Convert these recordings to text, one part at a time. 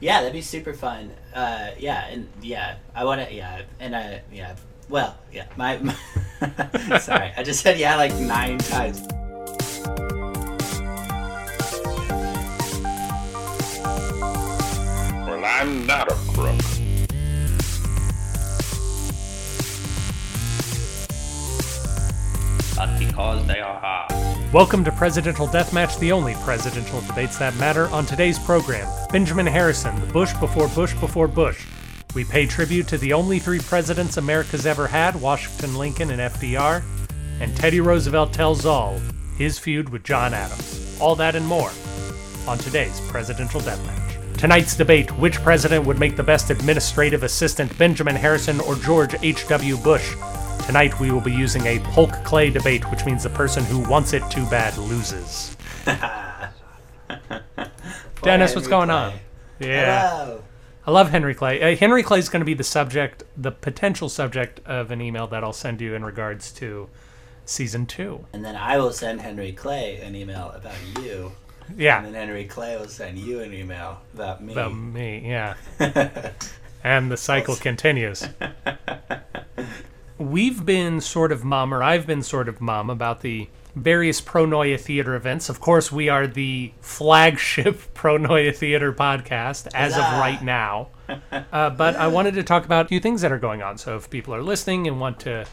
Yeah, that'd be super fun. Uh, yeah, and yeah, I want to. Yeah, and I yeah. Well, yeah. My, my sorry, I just said yeah like nine times. Well, I'm not a crook. But because they are. Welcome to Presidential Deathmatch, the only presidential debates that matter. On today's program, Benjamin Harrison, the Bush before Bush before Bush. We pay tribute to the only three presidents America's ever had Washington, Lincoln, and FDR. And Teddy Roosevelt tells all his feud with John Adams. All that and more on today's Presidential Deathmatch. Tonight's debate which president would make the best administrative assistant, Benjamin Harrison or George H.W. Bush? Tonight we will be using a Polk Clay debate, which means the person who wants it too bad loses. Dennis, what's going Clay. on? Yeah. Hello. I love Henry Clay. Uh, Henry Clay is going to be the subject, the potential subject of an email that I'll send you in regards to season two. And then I will send Henry Clay an email about you. Yeah. And then Henry Clay will send you an email about me. about me. Yeah, and the cycle continues. We've been sort of mum, or I've been sort of mum about the various Pronoia Theater events. Of course, we are the flagship Pronoia Theater podcast as of right now. Uh, but I wanted to talk about a few things that are going on. So if people are listening and want to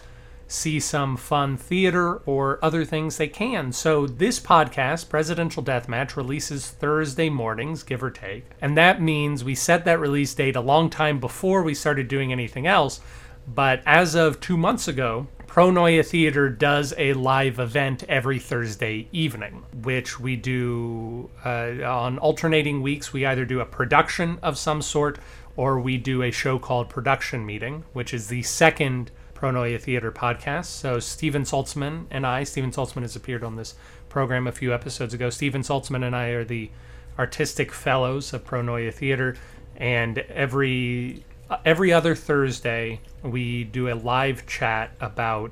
see some fun theater or other things, they can. So this podcast, Presidential Deathmatch, releases Thursday mornings, give or take. And that means we set that release date a long time before we started doing anything else. But as of two months ago, Pronoia Theater does a live event every Thursday evening, which we do uh, on alternating weeks. We either do a production of some sort or we do a show called Production Meeting, which is the second Pronoia Theater podcast. So Steven Saltzman and I, Steven Saltzman has appeared on this program a few episodes ago. Steven Saltzman and I are the artistic fellows of Pronoia Theater, and every every other Thursday we do a live chat about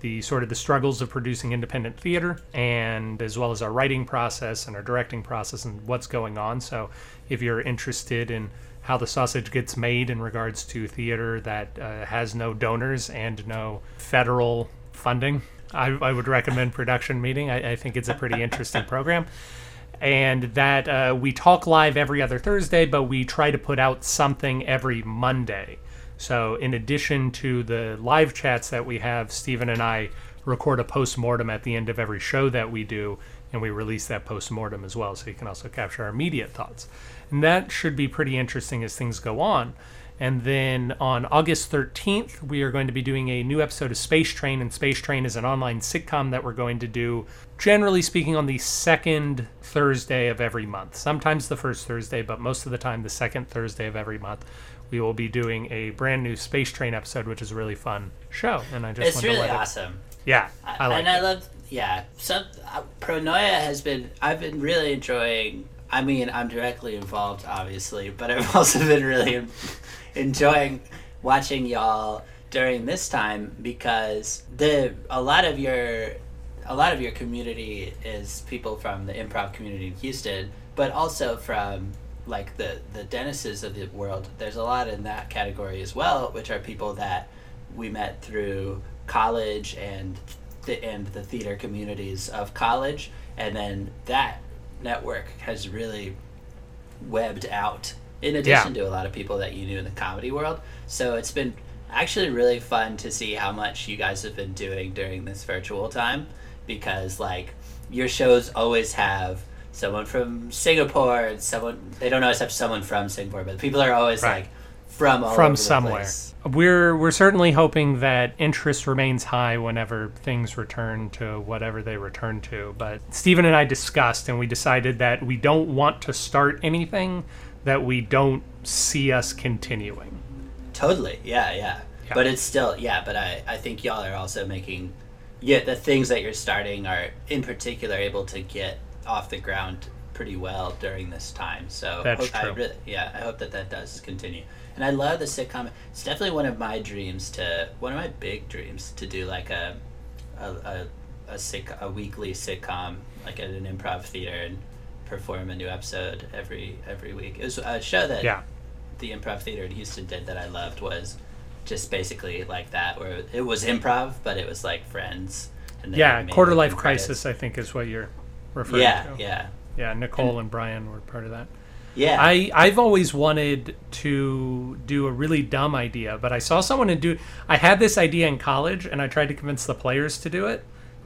the sort of the struggles of producing independent theater and as well as our writing process and our directing process and what's going on. So if you're interested in how the sausage gets made in regards to theater that uh, has no donors and no federal funding I, I would recommend production meeting. I, I think it's a pretty interesting program and that uh, we talk live every other Thursday, but we try to put out something every Monday. So, in addition to the live chats that we have, Stephen and I record a post mortem at the end of every show that we do, and we release that post mortem as well, so you can also capture our immediate thoughts. And that should be pretty interesting as things go on. And then on August 13th, we are going to be doing a new episode of Space Train. And Space Train is an online sitcom that we're going to do, generally speaking, on the second Thursday of every month. Sometimes the first Thursday, but most of the time, the second Thursday of every month. We will be doing a brand new Space Train episode, which is a really fun show. And I just It's really let it- awesome. Yeah, I like and it. I love, yeah. Some uh, Pronoia has been. I've been really enjoying. I mean, I'm directly involved, obviously, but I've also been really enjoying watching y'all during this time because the a lot of your a lot of your community is people from the improv community in Houston, but also from like the the Dennises of the world. There's a lot in that category as well, which are people that we met through college and the and the theater communities of college, and then that network has really webbed out in addition to a lot of people that you knew in the comedy world. So it's been actually really fun to see how much you guys have been doing during this virtual time because like your shows always have someone from Singapore and someone they don't always have someone from Singapore, but people are always Right. like from from somewhere. We're we're certainly hoping that interest remains high whenever things return to whatever they return to. But Stephen and I discussed, and we decided that we don't want to start anything that we don't see us continuing. Totally. Yeah, yeah. Yeah. But it's still yeah, but I I think y'all are also making yeah, the things that you're starting are in particular able to get off the ground pretty well during this time. So That's hope- I really, yeah, I hope that that does continue. And I love the sitcom. It's definitely one of my dreams to one of my big dreams to do like a a a, a, sick, a weekly sitcom like at an improv theater and perform a new episode every every week. It was a show that Yeah. the improv theater in Houston did that I loved was just basically like that, where it was improv, but it was like friends. And Yeah, quarter life credits. crisis, I think, is what you're referring Yeah, to. yeah, Yeah, Nicole and Brian were part of that. yeah. I I've always wanted to do a really dumb idea, but I saw someone to do. I had this idea in college, and I tried to convince the players to do it,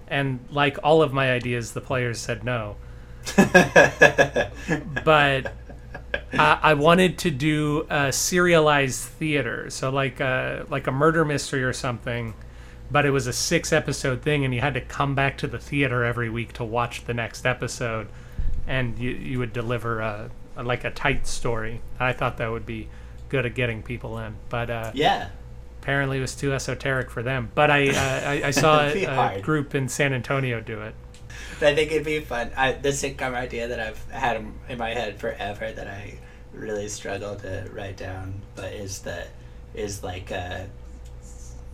and like all of my ideas, the players said no. But I, I wanted to do a serialized theater, so like a like a murder mystery or something. But it was a six episode thing, and you had to come back to the theater every week to watch the next episode, and you you would deliver a, a like a tight story. I thought that would be good at getting people in, but uh, yeah. apparently it was too esoteric for them. But I uh, I, I saw a, a group in San Antonio do it. I think it'd be fun. I, the sitcom idea that I've had in- my head forever that I really struggle to write down, but is the is like uh,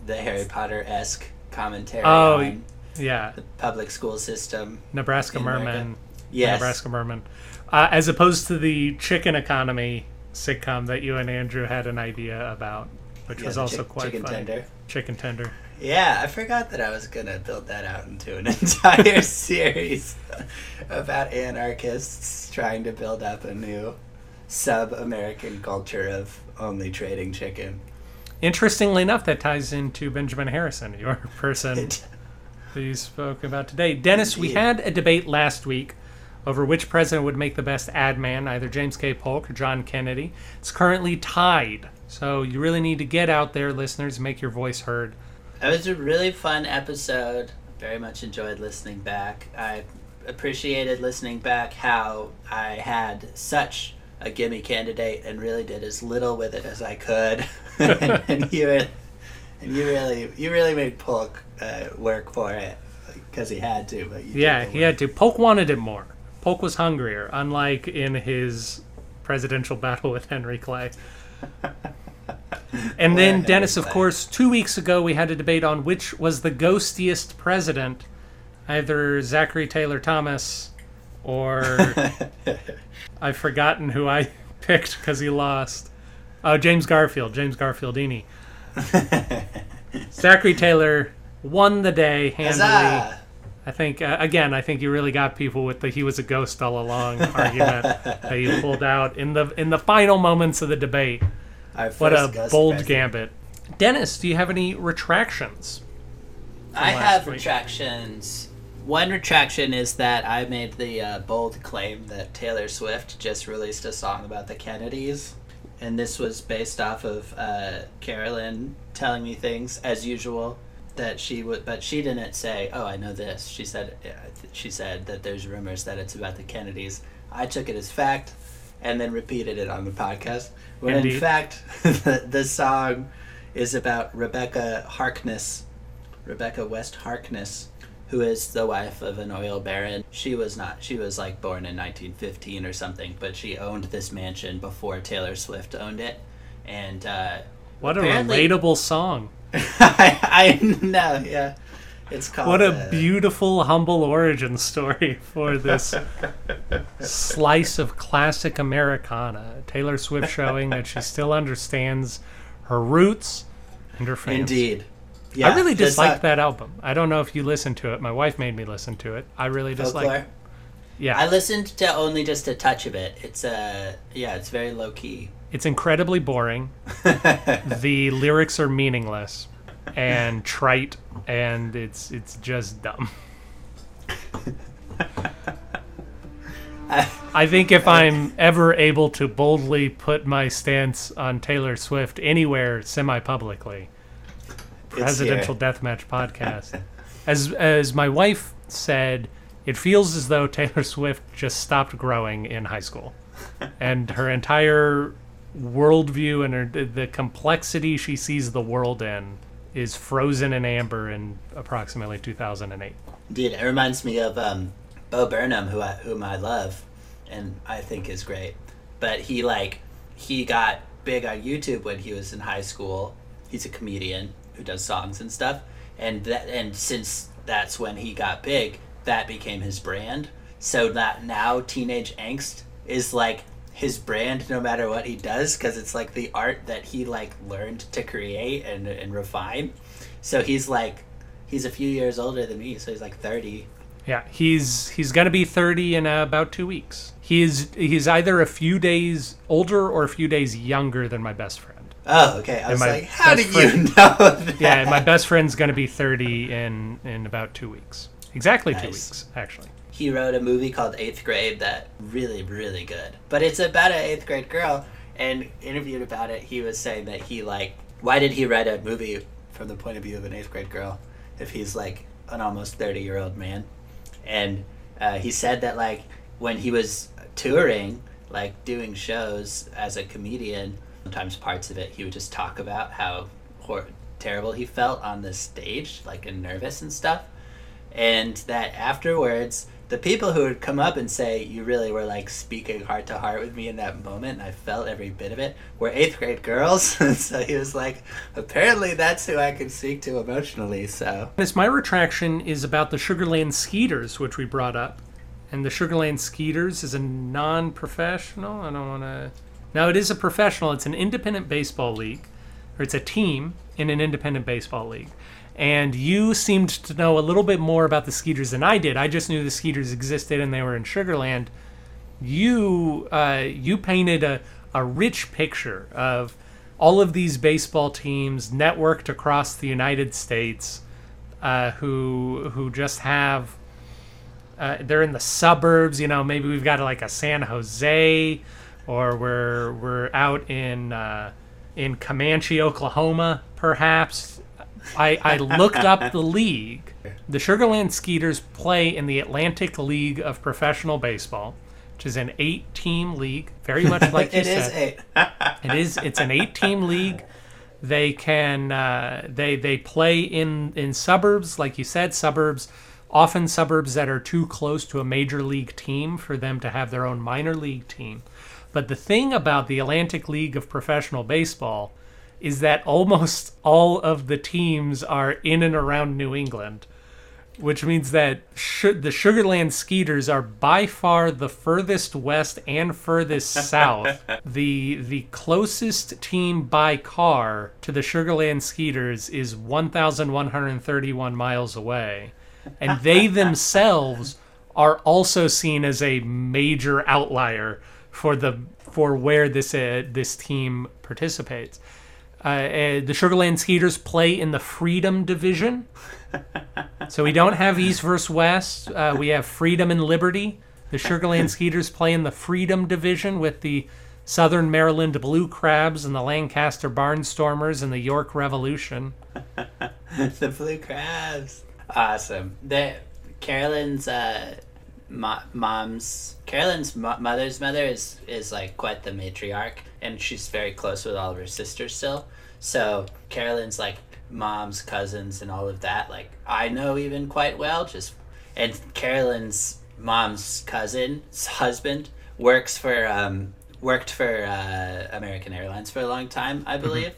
the Harry Potter esque commentary Oh, on Yeah, the public school system. Nebraska Merman. Yes. Nebraska Merman. Uh, as opposed to the chicken economy sitcom that you and Andrew had an idea about, which Yeah, was also chick- quite chicken funny. tender. Chicken tender. Yeah, I forgot that I was gonna build that out into an entire series about anarchists trying to build up a new sub-American culture of only trading chicken. Interestingly enough, that ties into Benjamin Harrison, your person that you spoke about today. Dennis, we had a debate last week over which president would make the best ad man, either James K. Polk or John Kennedy. It's currently tied. So you really need to get out there, listeners, make your voice heard. It was a really fun episode. Very much enjoyed listening back. I appreciated listening back how I had such a gimme candidate and really did as little with it as I could. and, and you and you really you really made Polk uh, work for it because he had to. But you Yeah, he had to. Polk wanted it more. Polk was hungrier, unlike in his presidential battle with Henry Clay. And then, Dennis, of course, two weeks ago we had a debate on which was the ghostiest president, either Zachary Taylor Thomas or I've forgotten who I picked because he lost. Oh, James Garfield, James Garfieldini. Zachary Taylor won the day handily. Huzzah! I think uh, again, I think you really got people with the "he was a ghost all along" argument that you pulled out in the in the final moments of the debate. Our What a first bold president. gambit. Dennis, do you have any retractions? I have week. retractions. One retraction is that I made the uh, bold claim that Taylor Swift just released a song about the Kennedys. And this was based off of uh, Carolyn telling me things, as usual, that she would, but she didn't say, "Oh, I know this." She said, uh, she said that there's rumors that it's about the Kennedys. I took it as fact, and then repeated it on the podcast. When in fact, the, the song is about Rebecca Harkness, Rebecca West Harkness, who is the wife of an oil baron. She was not. She was like born in 1915 or something, but she owned this mansion before Taylor Swift owned it. And uh, What a relatable song. I, I know, yeah. It's called. What a beautiful, humble origin story for this slice of classic Americana. Taylor Swift showing that she still understands her roots and her fans. Indeed. I really disliked that album. I don't know if you listened to it. My wife made me listen to it. I really disliked Folklore. it. Yeah. I listened to only just a touch of it. It's uh, yeah, it's very low key. It's incredibly boring. the lyrics are meaningless and trite and it's it's just dumb. I think if I'm ever able to boldly put my stance on Taylor Swift anywhere semi-publicly, presidential deathmatch podcast. As as my wife said, it feels as though Taylor Swift just stopped growing in high school, and her entire worldview and her, the complexity she sees the world in is frozen in amber in approximately 2008. Dude, it reminds me of um, Bo Burnham, who I, whom I love, and I think is great. But he like he got big on YouTube when he was in high school. He's a comedian who does songs and stuff, and that and since that's when he got big, that became his brand. so that now teenage angst is like his brand no matter what he does because it's like the art that he like learned to create and, and refine so he's like he's a few years older than me so he's like 30 Yeah, he's he's gonna be thirty in uh, about two weeks. He's he's either a few days older or a few days younger than my best friend. oh okay i was my like how do best you know that? Yeah, my best friend's gonna be thirty in in about two weeks. Exactly two weeks, actually. He wrote a movie called Eighth Grade that really, really good. But it's about an eighth grade girl, and interviewed about it, he was saying that he like, why did he write a movie from the point of view of an eighth grade girl if he's like an almost thirty year old man? And uh, he said that like when he was touring, like doing shows as a comedian, sometimes parts of it he would just talk about how hor- terrible he felt on the stage, like and nervous and stuff and that afterwards the people who would come up and say you really were like speaking heart to heart with me in that moment and i felt every bit of it were eighth grade girls so he was like apparently that's who i can speak to emotionally so This my retraction is about the Sugarland Skeeters, which we brought up, and the Sugarland Skeeters is a non-professional. I don't want to. now it is a professional. It's an independent baseball league, or it's a team in an independent baseball league. And you seemed to know a little bit more about the Skeeters than I did. I just knew the Skeeters existed and they were in Sugarland. You uh, you painted a, a rich picture of all of these baseball teams networked across the United States uh, who who just have uh, they're in the suburbs. You know, maybe we've got like a San Jose, or we're we're out in uh, in Comanche, Oklahoma, perhaps. I, I looked up the league. The Sugarland Skeeters play in the Atlantic League of Professional Baseball, which is an eight-team league, very much like you it is said. a It is. It's an eight-team league. They can. Uh, they they play in in suburbs, like you said, suburbs. Often suburbs that are too close to a major league team for them to have their own minor league team. But the thing about the Atlantic League of Professional Baseball is that almost all of the teams are in and around New England which means that the Sugarland Skeeters are by far the furthest west and furthest south. the The closest team by car to the Sugarland Skeeters is 1,131 miles away, and they themselves are also seen as a major outlier for the for where this uh, this team participates. Uh, uh, the Sugarland Skeeters play in the Freedom Division. So we don't have East versus West. Uh, we have Freedom and Liberty. The Sugarland Skeeters play in the Freedom Division with the Southern Maryland Blue Crabs and the Lancaster Barnstormers and the York Revolution. the blue crabs awesome the carolyn's uh mo- mom's carolyn's mo- mother's mother is is like quite the matriarch and she's very close with all of her sisters still so carolyn's like mom's cousins and all of that like i know even quite well just and carolyn's mom's cousin's husband works for um worked for uh, american airlines for a long time i believe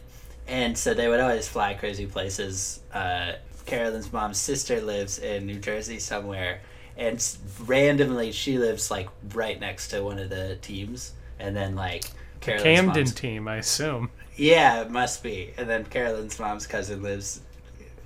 and so they would always fly crazy places. Uh, Carolyn's mom's sister lives in New Jersey somewhere, and randomly she lives like right next to one of the teams. And then like Carolyn's Camden mom's- team, I assume. yeah, it must be. And then Carolyn's mom's cousin lives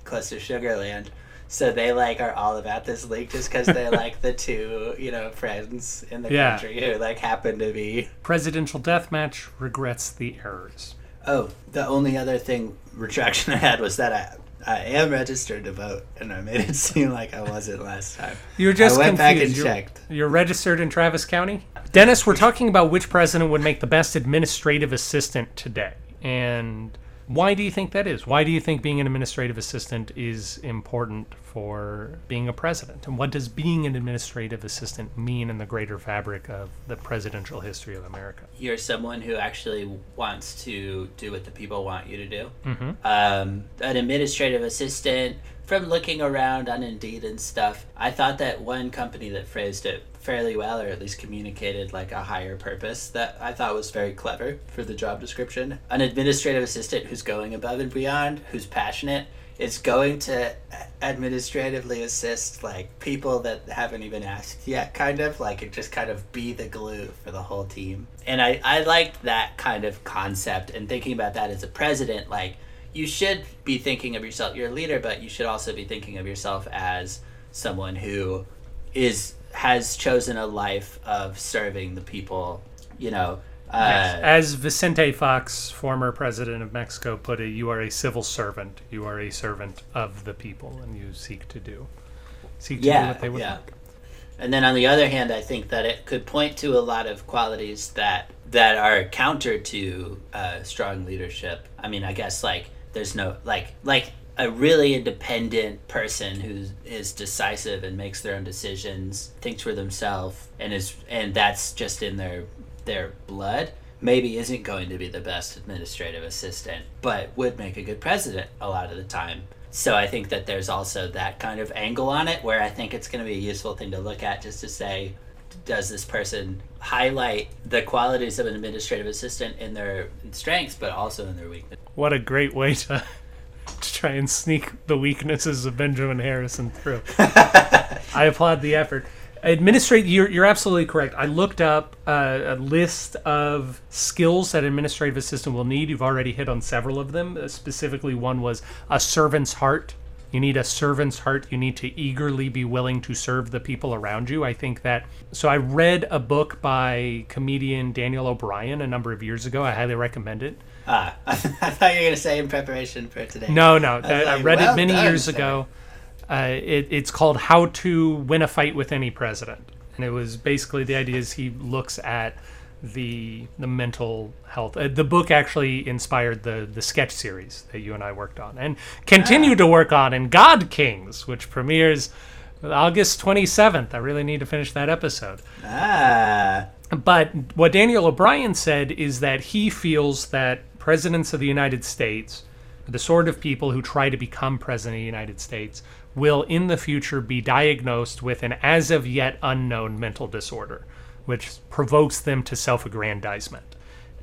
close to Sugarland. So they like are all about this league just because they're like the two, you know, friends in the Yeah. country who like happen to be Presidential Deathmatch regrets the errors. Oh, the only other thing retraction I had was that I I am registered to vote, and I made it seem like I wasn't last time. You were just I went confused. back and you're, checked. You're registered in Travis County? Dennis, we're talking about which president would make the best administrative assistant today. And why do you think that is? Why do you think being an administrative assistant is important for being a president? And what does being an administrative assistant mean in the greater fabric of the presidential history of America? You're someone who actually wants to do what the people want you to do. Mm-hmm. Um, an administrative assistant. From looking around on Indeed and stuff, I thought that one company that phrased it fairly well, or at least communicated like a higher purpose, that I thought was very clever for the job description. An administrative assistant who's going above and beyond, who's passionate, is going to administratively assist like people that haven't even asked yet, kind of like it just kind of be the glue for the whole team. And I I liked that kind of concept and thinking about that as a president, like you should be thinking of yourself, you're a leader, but you should also be thinking of yourself as someone who is has chosen a life of serving the people. You know, uh, As Vicente Fox, former president of Mexico, put it, you are a civil servant. You are a servant of the people, and you seek to do seek to do yeah, what they would yeah. like. And then on the other hand, I think that it could point to a lot of qualities that that are counter to uh, strong leadership. I mean, I guess like there's no like like a really independent person who is decisive and makes their own decisions, thinks for themselves, and is and that's just in their their blood. Maybe isn't going to be the best administrative assistant, but would make a good president a lot of the time. So I think that there's also that kind of angle on it where I think it's going to be a useful thing to look at just to say, does this person highlight the qualities of an administrative assistant in their strengths, but also in their weaknesses? What a great way to to try and sneak the weaknesses of Benjamin Harrison through. I applaud the effort. Administrate, you're, you're absolutely correct. I looked up uh, a list of skills that administrative assistant will need. You've already hit on several of them. Uh, specifically, one was a servant's heart. You need a servant's heart. You need to eagerly be willing to serve the people around you. I think that. So, I read a book by comedian Daniel O'Brien a number of years ago. I highly recommend it. Ah, I thought you were going to say in preparation for today. No, no. I, I like, read well it many done, years sir. ago. Uh, it, it's called How to Win a Fight with Any President. And it was basically the idea is he looks at the the mental health. Uh, the book actually inspired the the sketch series that you and I worked on and continue Ah. to work on in God Kings, which premieres August 27th. I really need to finish that episode. Ah, But what Daniel O'Brien said is that he feels that presidents of the United States, the sort of people who try to become president of the United States, will in the future be diagnosed with an as of yet unknown mental disorder, which provokes them to self aggrandizement.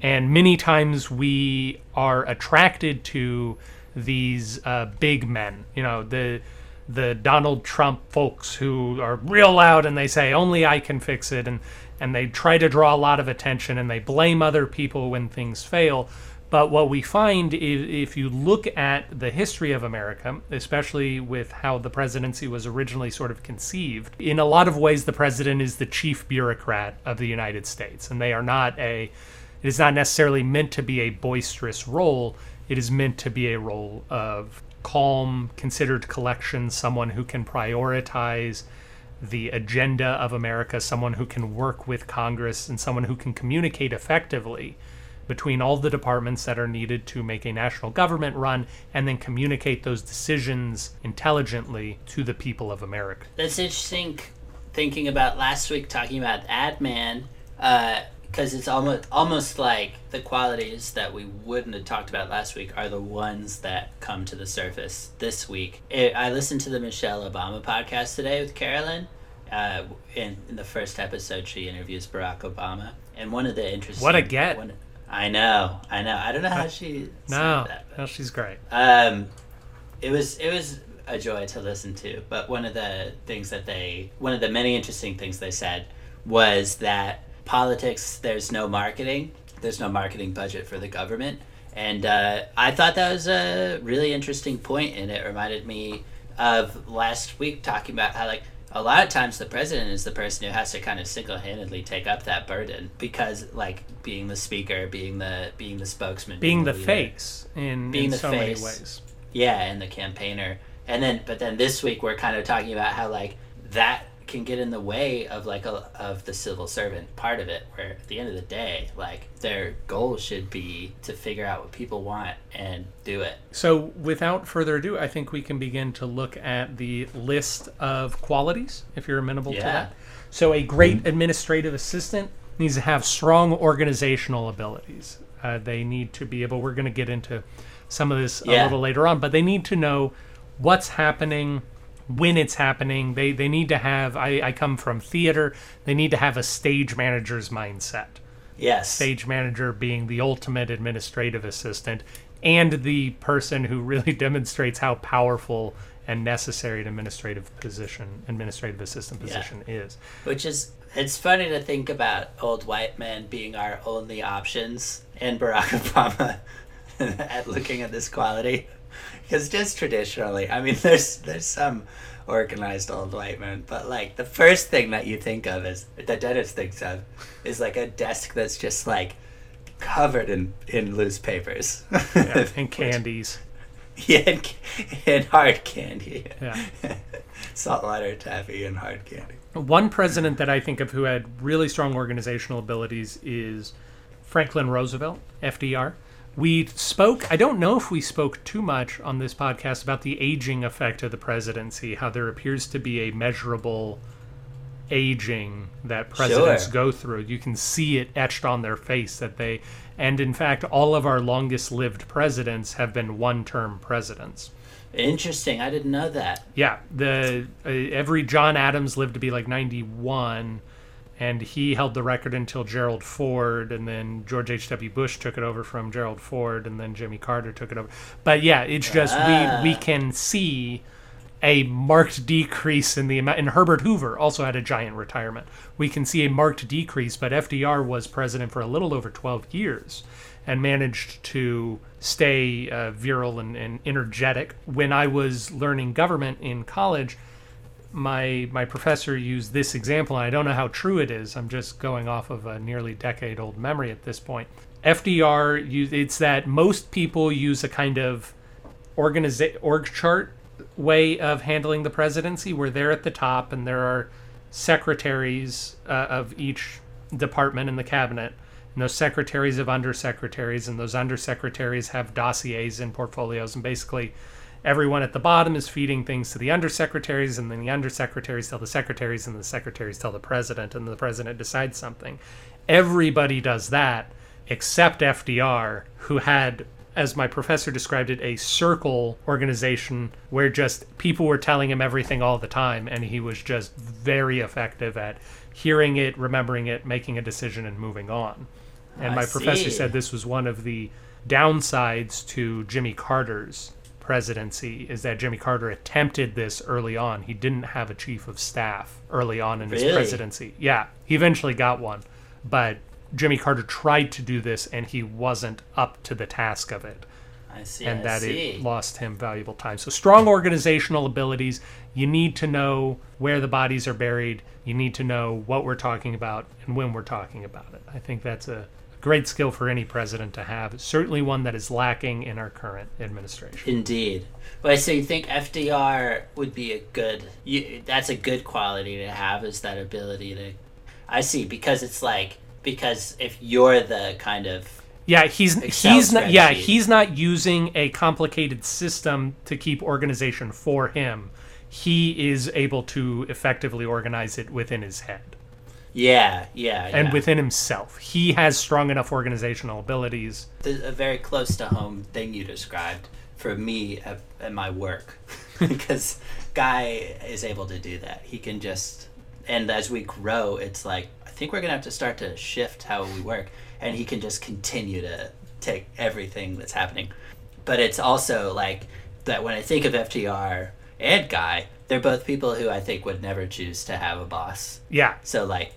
And many times we are attracted to these uh, big men, you know, the the Donald Trump folks who are real loud and they say only I can fix it and and they try to draw a lot of attention and they blame other people when things fail. But what we find is if you look at the history of America, especially with how the presidency was originally sort of conceived, in a lot of ways the president is the chief bureaucrat of the United States and they are not a it is not necessarily meant to be a boisterous role. It is meant to be a role of calm, considered collection, someone who can prioritize the agenda of America, someone who can work with Congress, and someone who can communicate effectively between all the departments that are needed to make a national government run and then communicate those decisions intelligently to the people of America. that's interesting. Thinking about last week, talking about Ad Man, because it's almost almost like the qualities that we wouldn't have talked about last week are the ones that come to the surface this week. It, I listened to the Michelle Obama podcast today with Carolyn. Uh, in, in the first episode, she interviews Barack Obama, and one of the interesting What a get. one- I know, I know. I don't know how she said No, that. but- no, she's great. um, it was it was a joy to listen to. But one of the things that they, one of the many interesting things they said was that politics, there's no marketing, there's no marketing budget for the government, and uh, I thought that was a really interesting point, and it reminded me of last week talking about how like. A lot of times, the president is the person who has to kind of single-handedly take up that burden because, like, being the speaker, being the being the spokesman, Being the leader. face in, Being in the so face. many ways. Yeah, and the campaigner. And then but then this week we're kind of talking about how like that can get in the way of like a, of the civil servant part of it where at the end of the day like their goal should be to figure out what people want and do it. So, without further ado, I think we can begin to look at the list of qualities, if you're amenable to Yeah. that. So, a great administrative assistant needs to have strong organizational abilities. Uh, they need to be able, we're going to get into some of this a little later on, but they need to know what's happening, when it's happening. They, they need to have, I, I come from theater, they need to have a stage manager's mindset Yes. stage manager being the ultimate administrative assistant and the person who really demonstrates how powerful and necessary an administrative position, administrative assistant position is. Which is, it's funny to think about old white men being our only options and Barack Obama at looking at this quality. Because just traditionally, I mean, there's there's some organized old white men, but like the first thing that you think of is that Dennis thinks of is like a desk that's just like covered in in loose papers Yeah, and candies. yeah, and, and hard candy. Yeah. Saltwater taffy and hard candy. One president that I think of who had really strong organizational abilities is Franklin Roosevelt, FDR. We spoke, I don't know if we spoke too much on this podcast about the aging effect of the presidency, how there appears to be a measurable aging that presidents Sure. go through. You can see it etched on their face that they, and in fact, all of our longest lived presidents have been one term presidents. Interesting. I didn't know that. Yeah, the uh, every John Adams lived to be like 91 and he held the record until Gerald Ford and then George H.W. Bush took it over from Gerald Ford and then Jimmy Carter took it over. But yeah, it's just we we can see a marked decrease in the amount and Herbert Hoover also had a giant retirement. We can see a marked decrease, but FDR was president for a little over 12 years and managed to stay uh, virile and, and energetic. When I was learning government in college, my my professor used this example and i don't know how true it is. I'm just going off of a nearly decade old memory at this point. Fdr it's that most people use a kind of organiza- org chart way of handling the presidency where they're at the top and there are secretaries uh, of each department in the cabinet. And those secretaries of undersecretaries and those undersecretaries have dossiers and portfolios and basically everyone at the bottom is feeding things to the undersecretaries and then the undersecretaries tell the secretaries and the secretaries tell the president and the president decides something. Everybody does that except fdr who had as my professor described it a circle organization where just people were telling him everything all the time and he was just very effective at hearing it remembering it making a decision and moving on. And I my professor said this was one of the downsides to Jimmy Carter's presidency is that Jimmy Carter attempted this early on. He didn't have a chief of staff early on in his presidency. Yeah, he eventually got one, but Jimmy Carter tried to do this and he wasn't up to the task of it I see. and I that see. it lost him valuable time. So strong organizational abilities. You need to know where the bodies are buried. You need to know what we're talking about and when we're talking about it. I think that's a great skill for any president to have. Certainly one that is lacking in our current administration. Indeed. But so you think FDR would be a good? You, that's a good quality to have is that ability to. I see because it's like because if you're the kind of Yeah, he's Excel he's not yeah, he's not using a complicated system to keep organization for him. He is able to effectively organize it within his head. Yeah yeah, and yeah. within himself. He has strong enough organizational abilities. the, a very close to home thing you described for me at my work because guy is able to do that he can just and as we grow it's like i think we're gonna have to start to shift how we work and he can just continue to take everything that's happening but it's also like that when i think of fdr and guy they're both people who i think would never choose to have a boss Yeah. so like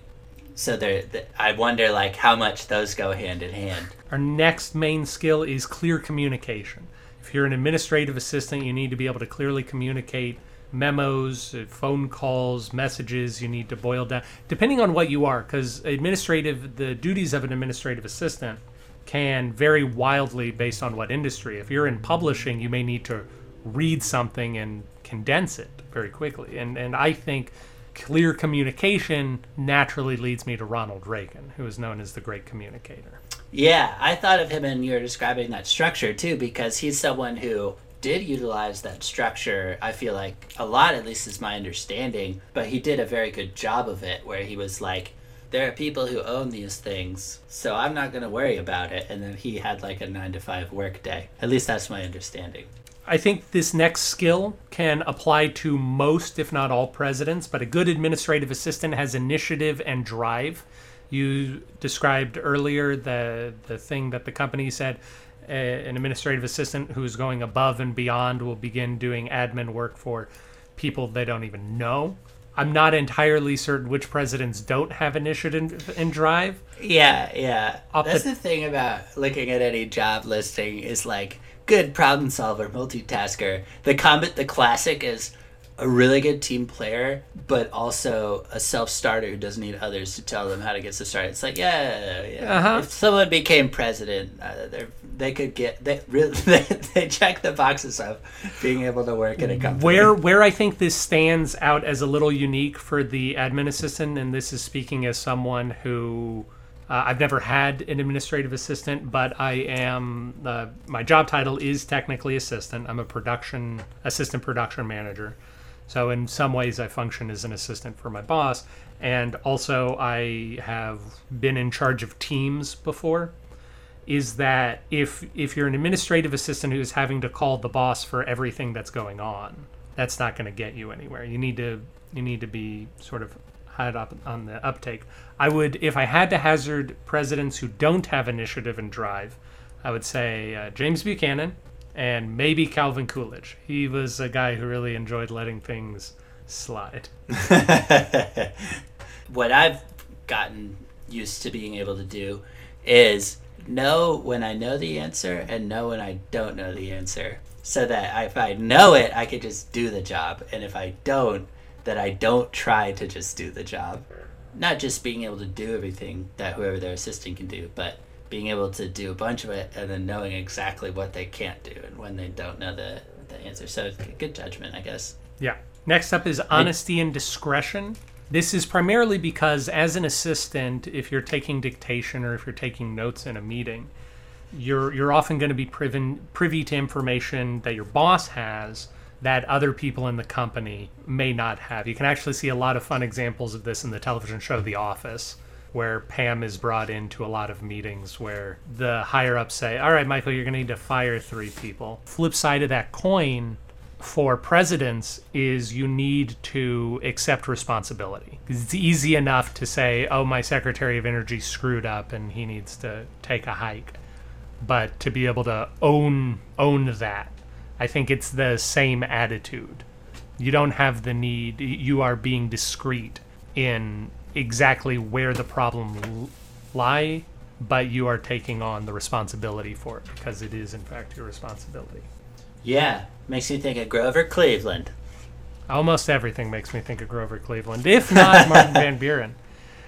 so they're, th i wonder like how much those go hand in hand Our next main skill is clear communication. If you're an administrative assistant, you need to be able to clearly communicate memos, uh, phone calls, messages. You need to boil down, depending on what you are, because administrative, the duties of an administrative assistant can vary wildly based on what industry. If you're in publishing, you may need to read something and condense it very quickly. And and I think clear communication naturally leads me to Ronald Reagan, who is known as the great communicator. Yeah, I thought of him and you're describing that structure too, because he's someone who did utilize that structure, I feel like a lot, at least is my understanding, but he did a very good job of it where he was like, there are people who own these things, so I'm not going to worry about it. And then he had like a nine to five work day. At least that's my understanding. I think this next skill can apply to most, if not all, presidents, but a good administrative assistant has initiative and drive. You described earlier the the thing that the company said uh, an administrative assistant who's going above and beyond will begin doing admin work for people they don't even know. I'm not entirely certain which presidents don't have initiative and drive. Yeah, yeah. That's the- the thing about looking at any job listing is like good problem solver, multitasker. The comment, the classic is a really good team player, but also a self starter who doesn't need others to tell them how to get to start. It's like yeah, yeah. Uh-huh. If someone became president, uh, they they could get they really they, they check the boxes of being able to work in a company. Where where I think this stands out as a little unique for the admin assistant, and this is speaking as someone who uh, I've never had an administrative assistant, but I am uh, my job title is technically assistant. I'm a production assistant production manager, so in some ways I function as an assistant for my boss, and also I have been in charge of teams before is that if if you're an administrative assistant who's having to call the boss for everything that's going on, that's not going to get you anywhere. You need to you need to be sort of high up on the uptake. I would if I had to hazard presidents who don't have initiative and drive, I would say uh, James Buchanan and maybe Calvin Coolidge. He was a guy who really enjoyed letting things slide. what I've gotten used to being able to do is know when I know the answer and know when I don't know the answer. So that if I know it, I could just do the job. And if I don't, that I don't try to just do the job. Not just being able to do everything that whoever their assistant can do, but being able to do a bunch of it and then knowing exactly what they can't do and when they don't know the, the answer. So good judgment, I guess. Yeah. Next up is honesty and discretion. This is primarily because, as an assistant, if you're taking dictation or if you're taking notes in a meeting, you're you're often going to be privy, privy to information that your boss has that other people in the company may not have. You can actually see a lot of fun examples of this in the television show The Office, where Pam is brought into a lot of meetings where the higher ups say, "All right, Michael, you're going to need to fire three people." Flip side of that coin for presidents is you need to accept responsibility. It's easy enough to say, "Oh, my Secretary of Energy screwed up and he needs to take a hike." But to be able to own own that, I think it's the same attitude. You don't have the need. You are being discreet in exactly where the problem lie, but you are taking on the responsibility for it because it is in fact your responsibility. Yeah, makes me think of Grover Cleveland. Almost everything makes me think of Grover Cleveland, if not Martin Van Buren.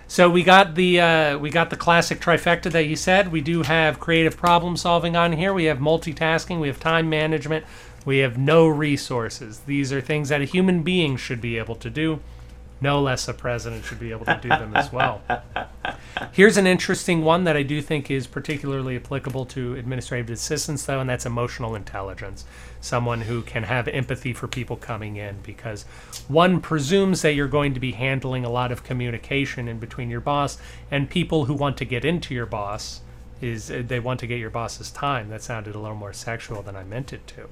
So we got the uh, we got the classic trifecta that you said. We do have creative problem solving on here. We have multitasking. We have time management. We have no resources. These are things that a human being should be able to do. No less a president should be able to do them as well. Here's an interesting one that I do think is particularly applicable to administrative assistants, though, and that's emotional intelligence. Someone who can have empathy for people coming in, because one presumes that you're going to be handling a lot of communication in between your boss and people who want to get into your boss. Is uh, they want to get your boss's time? That sounded a little more sexual than I meant it to.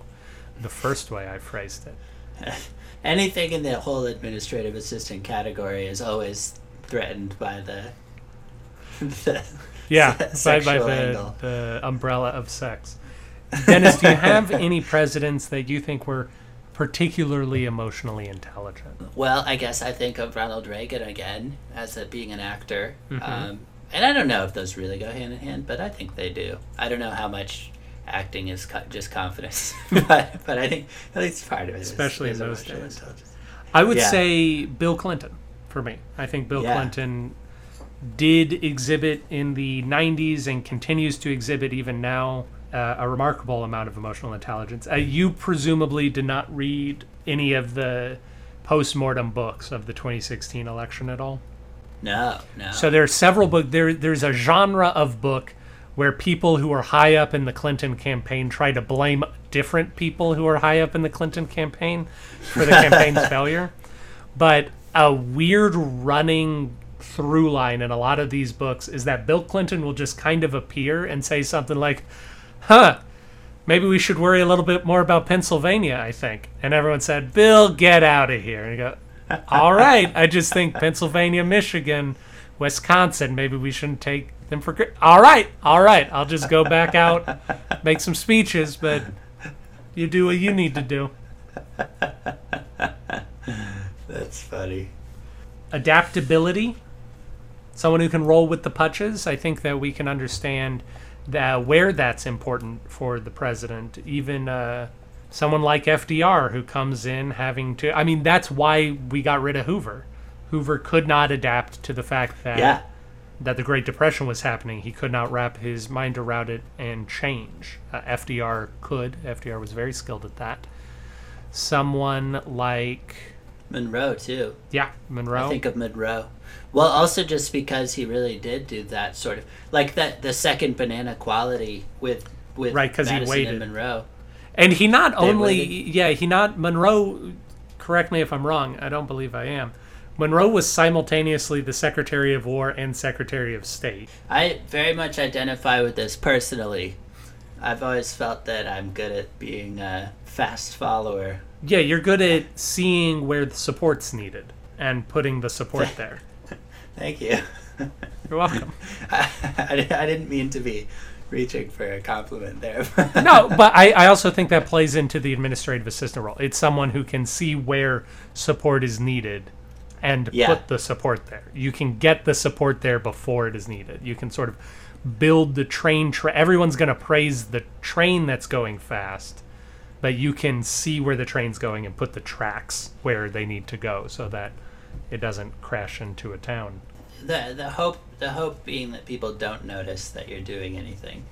The first way I phrased it. Anything in the whole administrative assistant category is always threatened by the. the Yeah, by, by the, the umbrella of sex. Dennis, do you have any presidents that you think were particularly emotionally intelligent? Well, I guess I think of Ronald Reagan again as a, being an actor. Mm-hmm. Um, and I don't know if those really go hand in hand, but I think they do. I don't know how much acting is co- just confidence, but but I think at least part of it, Especially is in those emotional days. I would Yeah. say Bill Clinton for me. I think Bill Yeah. Clinton did exhibit in the 90s and continues to exhibit even now uh, a remarkable amount of emotional intelligence. Uh, you presumably did not read any of the post-mortem books of the 2016 election at all? No, no. So there are several books. There, there's a genre of book where people who are high up in the Clinton campaign try to blame different people who are high up in the Clinton campaign for the campaign's failure. But a weird running through line in a lot of these books is that Bill Clinton will just kind of appear and say something like, "Huh." Maybe we should worry a little bit more about Pennsylvania, I think. And everyone said, Bill, get out of here. And you go, all right. I just think Pennsylvania, Michigan Wisconsin. Maybe we shouldn't take them for granted. All right, all right. I'll just go back out, make some speeches, but you do what you need to do. That's funny. Adaptability. Someone who can roll with the punches. I think that we can understand that where that's important for the president. Even uh, someone like FDR who comes in having to. I mean, that's why we got rid of Hoover. Hoover could not adapt to the fact that Yeah. that the Great Depression was happening. He could not wrap his mind around it and change. Uh, FDR could. FDR was very skilled at that. Someone like Monroe too. yeah Monroe. I think of Monroe. Well, also just because he really did do that sort of like that the second banana quality with with Right, 'cause he waited. and Monroe. And he not only, waited. yeah, he not Monroe. Correct me if I'm wrong. I don't believe I am. Monroe was simultaneously the Secretary of War and Secretary of State. I very much identify with this personally. I've always felt that I'm good at being a fast follower. Yeah, you're good at seeing where the support's needed and putting the support there. Thank you. You're welcome. I, I didn't mean to be reaching for a compliment there. no, but I, I also think that plays into the administrative assistant role. It's someone who can see where support is needed and Yeah. put the support there. You can get the support there before it is needed. You can sort of build the train. Tra- Everyone's going to praise the train that's going fast, but you can see where the train's going and put the tracks where they need to go so that it doesn't crash into a town. the the hope the hope being that people don't notice that you're doing anything.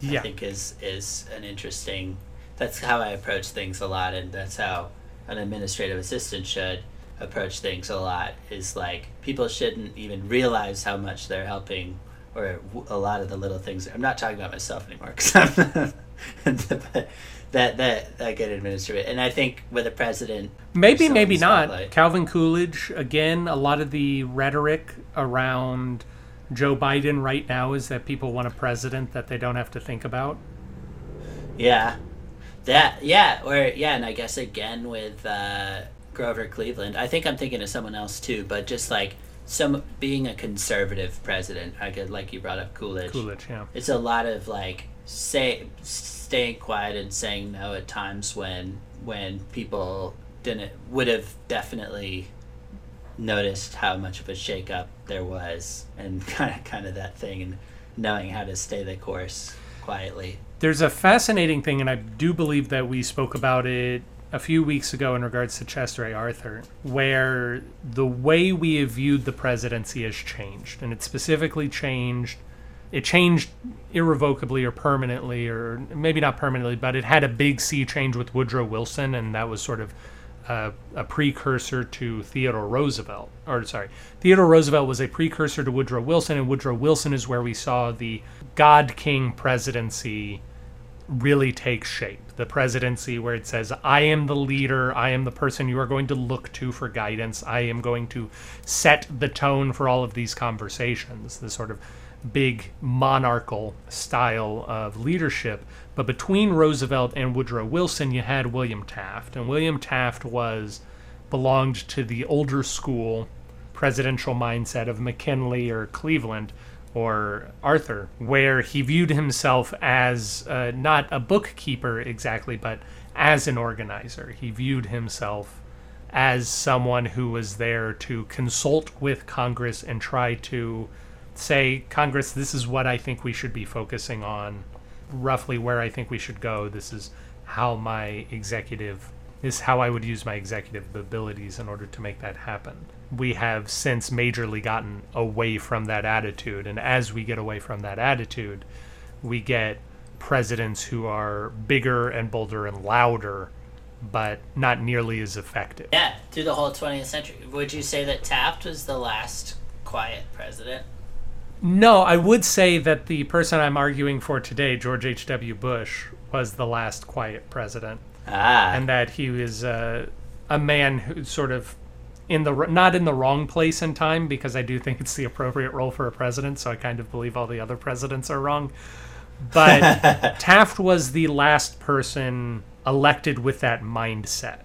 Yeah. I think is is an interesting. That's how I approach things a lot, and that's how an administrative assistant should approach things a lot. Is like people shouldn't even realize how much they're helping, or a lot of the little things. I'm not talking about myself anymore because I'm that that that good administrator. And I think with a president, Maybe, maybe not. Calvin Coolidge, again, a lot of the rhetoric around Joe Biden right now is that people want a president that they don't have to think about. Yeah, that yeah, or yeah, and I guess again with uh, Grover Cleveland, I think I'm thinking of someone else too, but just like some being a conservative president, I could like you brought up Coolidge. Coolidge, yeah. It's a lot of like say staying quiet and saying no at times when when people didn't would have definitely noticed how much of a shakeup there was and kind of kind of that thing and knowing how to stay the course quietly. There's a fascinating thing, and I do believe that we spoke about it a few weeks ago in regards to Chester A. Arthur, where the way we have viewed the presidency has changed. And it specifically changed. It changed irrevocably or permanently, or maybe not permanently, but it had a big sea change with Woodrow Wilson, and that was sort of uh, a precursor to Theodore Roosevelt. Or, sorry, Theodore Roosevelt was a precursor to Woodrow Wilson, and Woodrow Wilson is where we saw the God King presidency really takes shape. The presidency where it says, I am the leader, I am the person you are going to look to for guidance, I am going to set the tone for all of these conversations, the sort of big monarchical style of leadership. But between Roosevelt and Woodrow Wilson, you had William Taft. And William Taft was belonged to the older school presidential mindset of McKinley or Cleveland or Arthur, where he viewed himself as uh, not a bookkeeper exactly, but as an organizer. He viewed himself as someone who was there to consult with Congress and try to say, Congress, this is what I think we should be focusing on, roughly where I think we should go. This is how my executive this is how I would use my executive abilities in order to make that happen. We have since majorly gotten away from that attitude, and as we get away from that attitude, we get presidents who are bigger and bolder and louder, but not nearly as effective. Yeah, through the whole 20th century. Would you say that Taft was the last quiet president? No, I would say that the person I'm arguing for today, George H.W. Bush, was the last quiet president. Ah, and that he was uh, a man who sort of in the not in the wrong place in time because I do think it's the appropriate role for a president. So I kind of believe all the other presidents are wrong. But Taft was the last person elected with that mindset.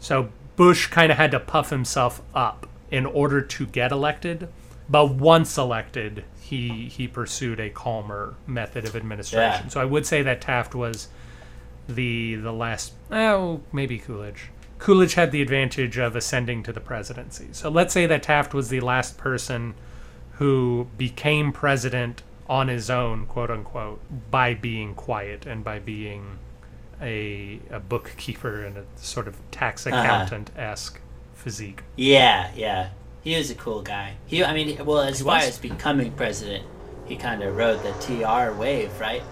So Bush kind of had to puff himself up in order to get elected. but once elected, he he pursued a calmer method of administration. Yeah. So I would say that Taft was the the last. Oh, maybe Coolidge. Coolidge had the advantage of ascending to the presidency. So let's say that Taft was the last person who became president on his own, quote unquote, by being quiet and by being a, a bookkeeper and a sort of tax uh-huh. accountant esque physique. Yeah, yeah. He was a cool guy. He, I mean, well, as He far was. as becoming president, he kind of rode the TR wave, right?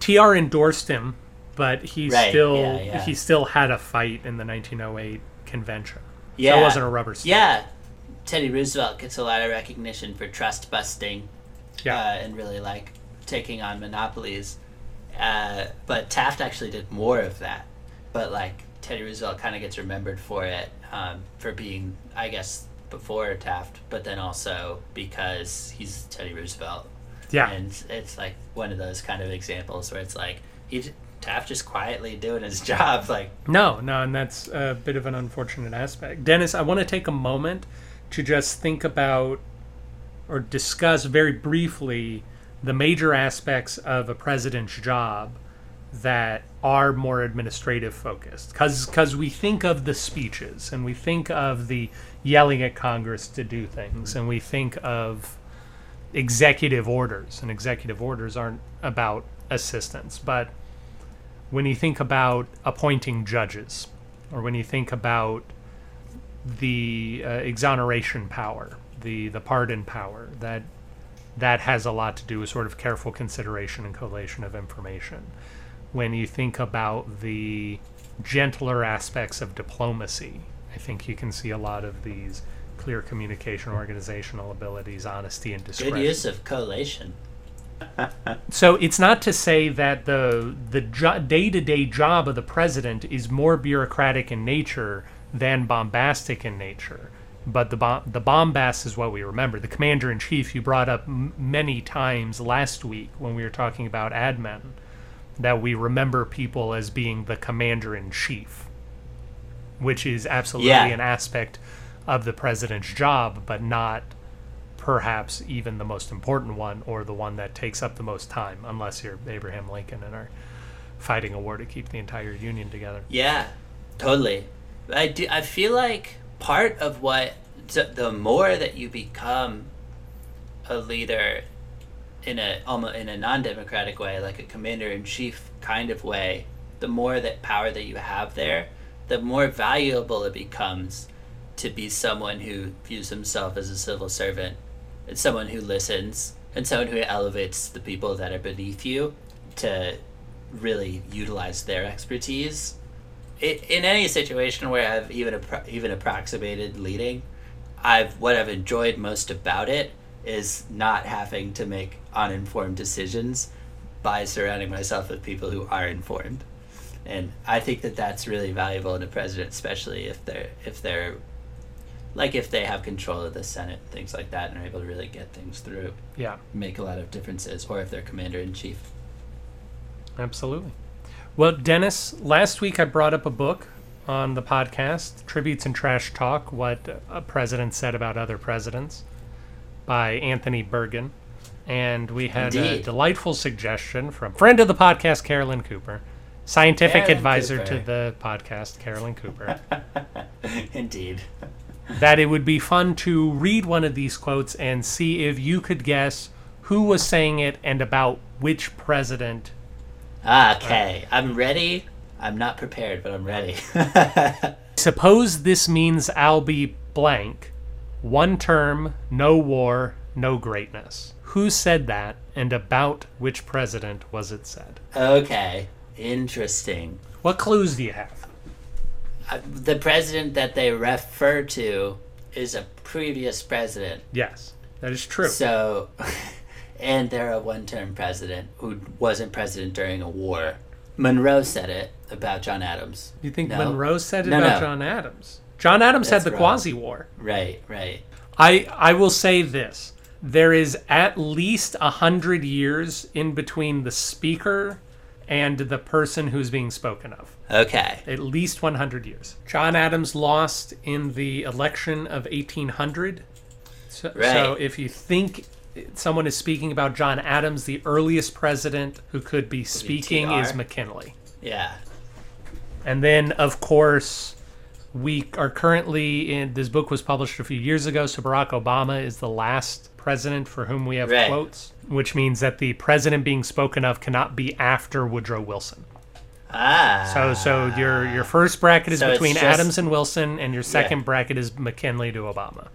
TR endorsed him, but he Right, still yeah, yeah. he still had a fight in the 1908 convention. Yeah, so it wasn't a rubber stamp. Yeah, Teddy Roosevelt gets a lot of recognition for trust busting, Yeah. uh, and really like taking on monopolies. Uh, but Taft actually did more of that. But like Teddy Roosevelt kind of gets remembered for it, um, for being, I guess, before Taft, but then also because he's Teddy Roosevelt. yeah. And it's like one of those kind of examples where it's like he Taft just quietly doing his job, like No, no, and that's a bit of an unfortunate aspect. Dennis, I want to take a moment to just think about or discuss very briefly the major aspects of a president's job that are more administrative focused because we think of the speeches and we think of the yelling at congress to do things and we think of executive orders and executive orders aren't about assistance but when you think about appointing judges or when you think about the uh, exoneration power the the pardon power that that has a lot to do with sort of careful consideration and collation of information when you think about the gentler aspects of diplomacy i think you can see a lot of these clear communication organizational abilities honesty and discretion good use of collation. So it's not to say that the the jo- day-to-day job of the president is more bureaucratic in nature than bombastic in nature. But the bom- the bombast is what we remember. The commander in chief you brought up m- many times last week when we were talking about admin that we remember people as being the commander in chief, which is absolutely Yeah. an aspect of the president's job, but not perhaps even the most important one or the one that takes up the most time, unless you're Abraham Lincoln and are fighting a war to keep the entire Union together. Yeah, totally. I do. I feel like part of what the more that you become a leader in a almost in a non-democratic way, like a commander in chief kind of way, the more that power that you have there, the more valuable it becomes to be someone who views himself as a civil servant someone who listens. And someone who elevates the people that are beneath you to really utilize their expertise. I in any situation where I've even even approximated leading, I've what I've enjoyed most about it is not having to make uninformed decisions by surrounding myself with people who are informed, and I think that that's really valuable in a president, especially if they're if they're like if they have control of the Senate, things like that, and are able to really get things through, Yeah, make a lot of differences, or if they're commander in chief. absolutely. Well, Dennis, last week I brought up a book on the podcast, Tributes and Trash Talk What a President Said About Other Presidents by Anthony Bergen. And we had a delightful suggestion from friend of the podcast, Carolyn Cooper, scientific Carolyn advisor Cooper. to the podcast, Carolyn Cooper. Indeed. That it would be fun to read one of these quotes and see if you could guess who was saying it and about which president. Okay, I'm ready. I'm not prepared, but I'm ready. Suppose this means I'll be blank. One term, no war, no greatness. Who said that and about which president was it said? okay, interesting. What clues do you have? Uh, the president that they refer to is a previous president. Yes, that is true. So, and they're a one term president who wasn't president during a war. Monroe said it about John Adams. You think No. Monroe said it No, about no. John Adams? John Adams That's had the. Quasi War. Right, right. I I will say this: there is at least a hundred years in between the speaker and the person who's being spoken of. Okay. At least 100 years. John Adams lost in the election of 1800 So, Right. so if you think someone is speaking about John Adams, the earliest president who could be speaking TR. is McKinley. Yeah. And then, of course, we are currently in this book was published a few years ago. So Barack Obama is the last president for whom we have Right. quotes, which means that the president being spoken of cannot be after Woodrow Wilson. Ah. So, so your your first bracket is So between just- Adams and Wilson, and your second bracket is McKinley to Obama.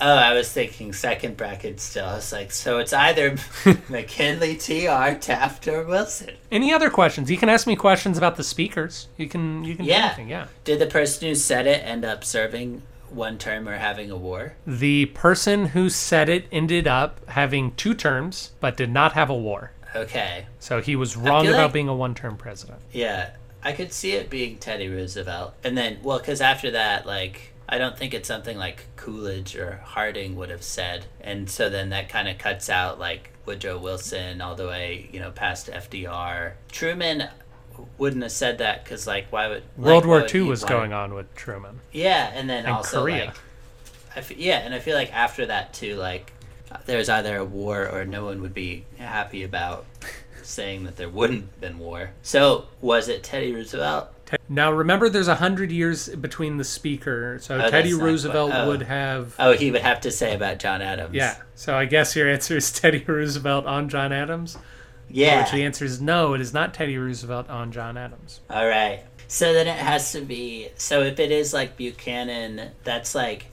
Oh, I was thinking second bracket still. I was like, so it's either McKinley, TR, Taft, or Wilson. Any other questions? You can ask me questions about the speakers. You can you can do anything. Yeah. Did the person who said it end up serving one term or having a war? The person who said it ended up having two terms, but did not have a war. Okay. So he was wrong about like- being a one-term president. Yeah. I could see it being Teddy Roosevelt. And then, well, because after that, like, I don't think it's something like Coolidge or Harding would have said. And so then that kind of cuts out, like, Woodrow Wilson all the way, you know, past FDR. Truman wouldn't have said that because, like, why would. World like, War would II was want- going on with Truman. Yeah, and then And also, Korea. like. I f- yeah, and I feel like after that, too, like, there's either a war or no one would be happy about saying that there wouldn't have been war. So, was it Teddy Roosevelt? Now remember, there's a hundred years between the speaker, so Oh, Teddy Roosevelt oh. would have. Oh, he would have to say about John Adams. Yeah. So I guess your answer is Teddy Roosevelt on John Adams. Yeah. Which the answer is no. It is not Teddy Roosevelt on John Adams. All right. So then it has to be. So if it is like Buchanan, that's like.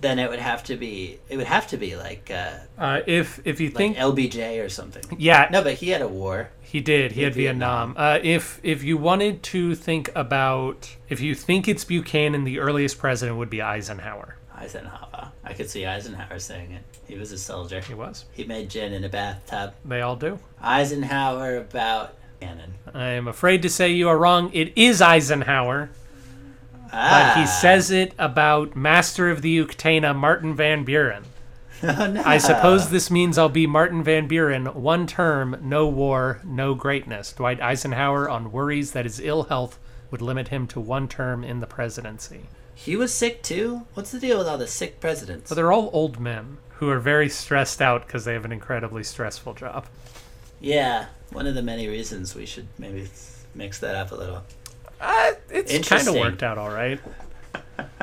Then it would have to be. It would have to be like, uh, Uh, if if you like think, LBJ or something. yeah, No, but he had a war. He did. He had Vietnam. Uh, if if you wanted to think about, if you think it's Buchanan, the earliest president would be Eisenhower. Eisenhower. I could see Eisenhower saying it. He was a soldier. He was. He made gin in a bathtub. They all do. Eisenhower about Buchanan. I am afraid to say you are wrong. It is Eisenhower, Ah. but he says it about Master of the Uktana, Martin Van Buren. oh, no. I suppose this means I'll be Martin Van Buren. One term, no war, no greatness. Dwight Eisenhower, on worries that his ill health would limit him to one term in the presidency. He was sick too? What's the deal with all the sick presidents? But they're all old men who are very stressed out because they have an incredibly stressful job. Yeah, one of the many reasons we should maybe mix that up a little. Uh, it's kind of worked out all right.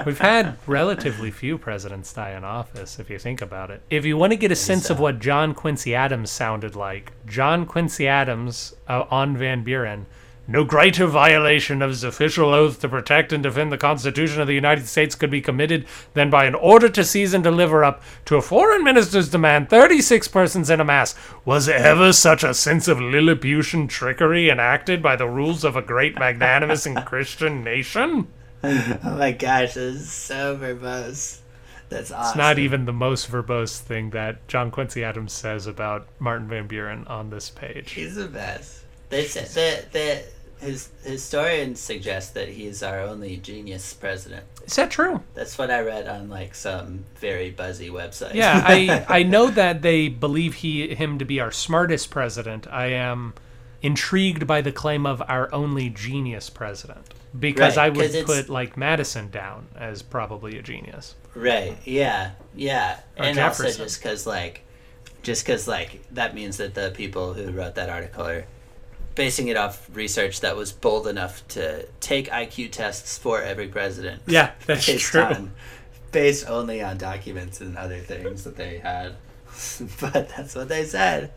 We've had relatively few presidents die in office, if you think about it. If you want to get a sense of what John Quincy Adams sounded like, John Quincy Adams uh, on Van Buren. No greater violation of his official oath to protect and defend the Constitution of the United States could be committed than by an order to seize and deliver up to a foreign minister's demand 36 persons in a mass. Was ever such a sense of Lilliputian trickery enacted by the rules of a great magnanimous and Christian nation? Oh my gosh, this is so verbose. That's awesome. It's not even the most verbose thing that John Quincy Adams says about Martin Van Buren on this page. He's the best. They said the the his historians suggest that he's our only genius president. Is that true? That's what I read on like some very buzzy website. Yeah, I I know that they believe he him to be our smartest president. I am intrigued by the claim of our only genius president because Right, I would put like Madison down as probably a genius. right. Yeah. Yeah. Or and also just because like, just because like that means that the people who wrote that article are basing it off research that was bold enough to take IQ tests for every president. Yeah, that's based true. on- based only on documents and other things that they had. but that's what they said.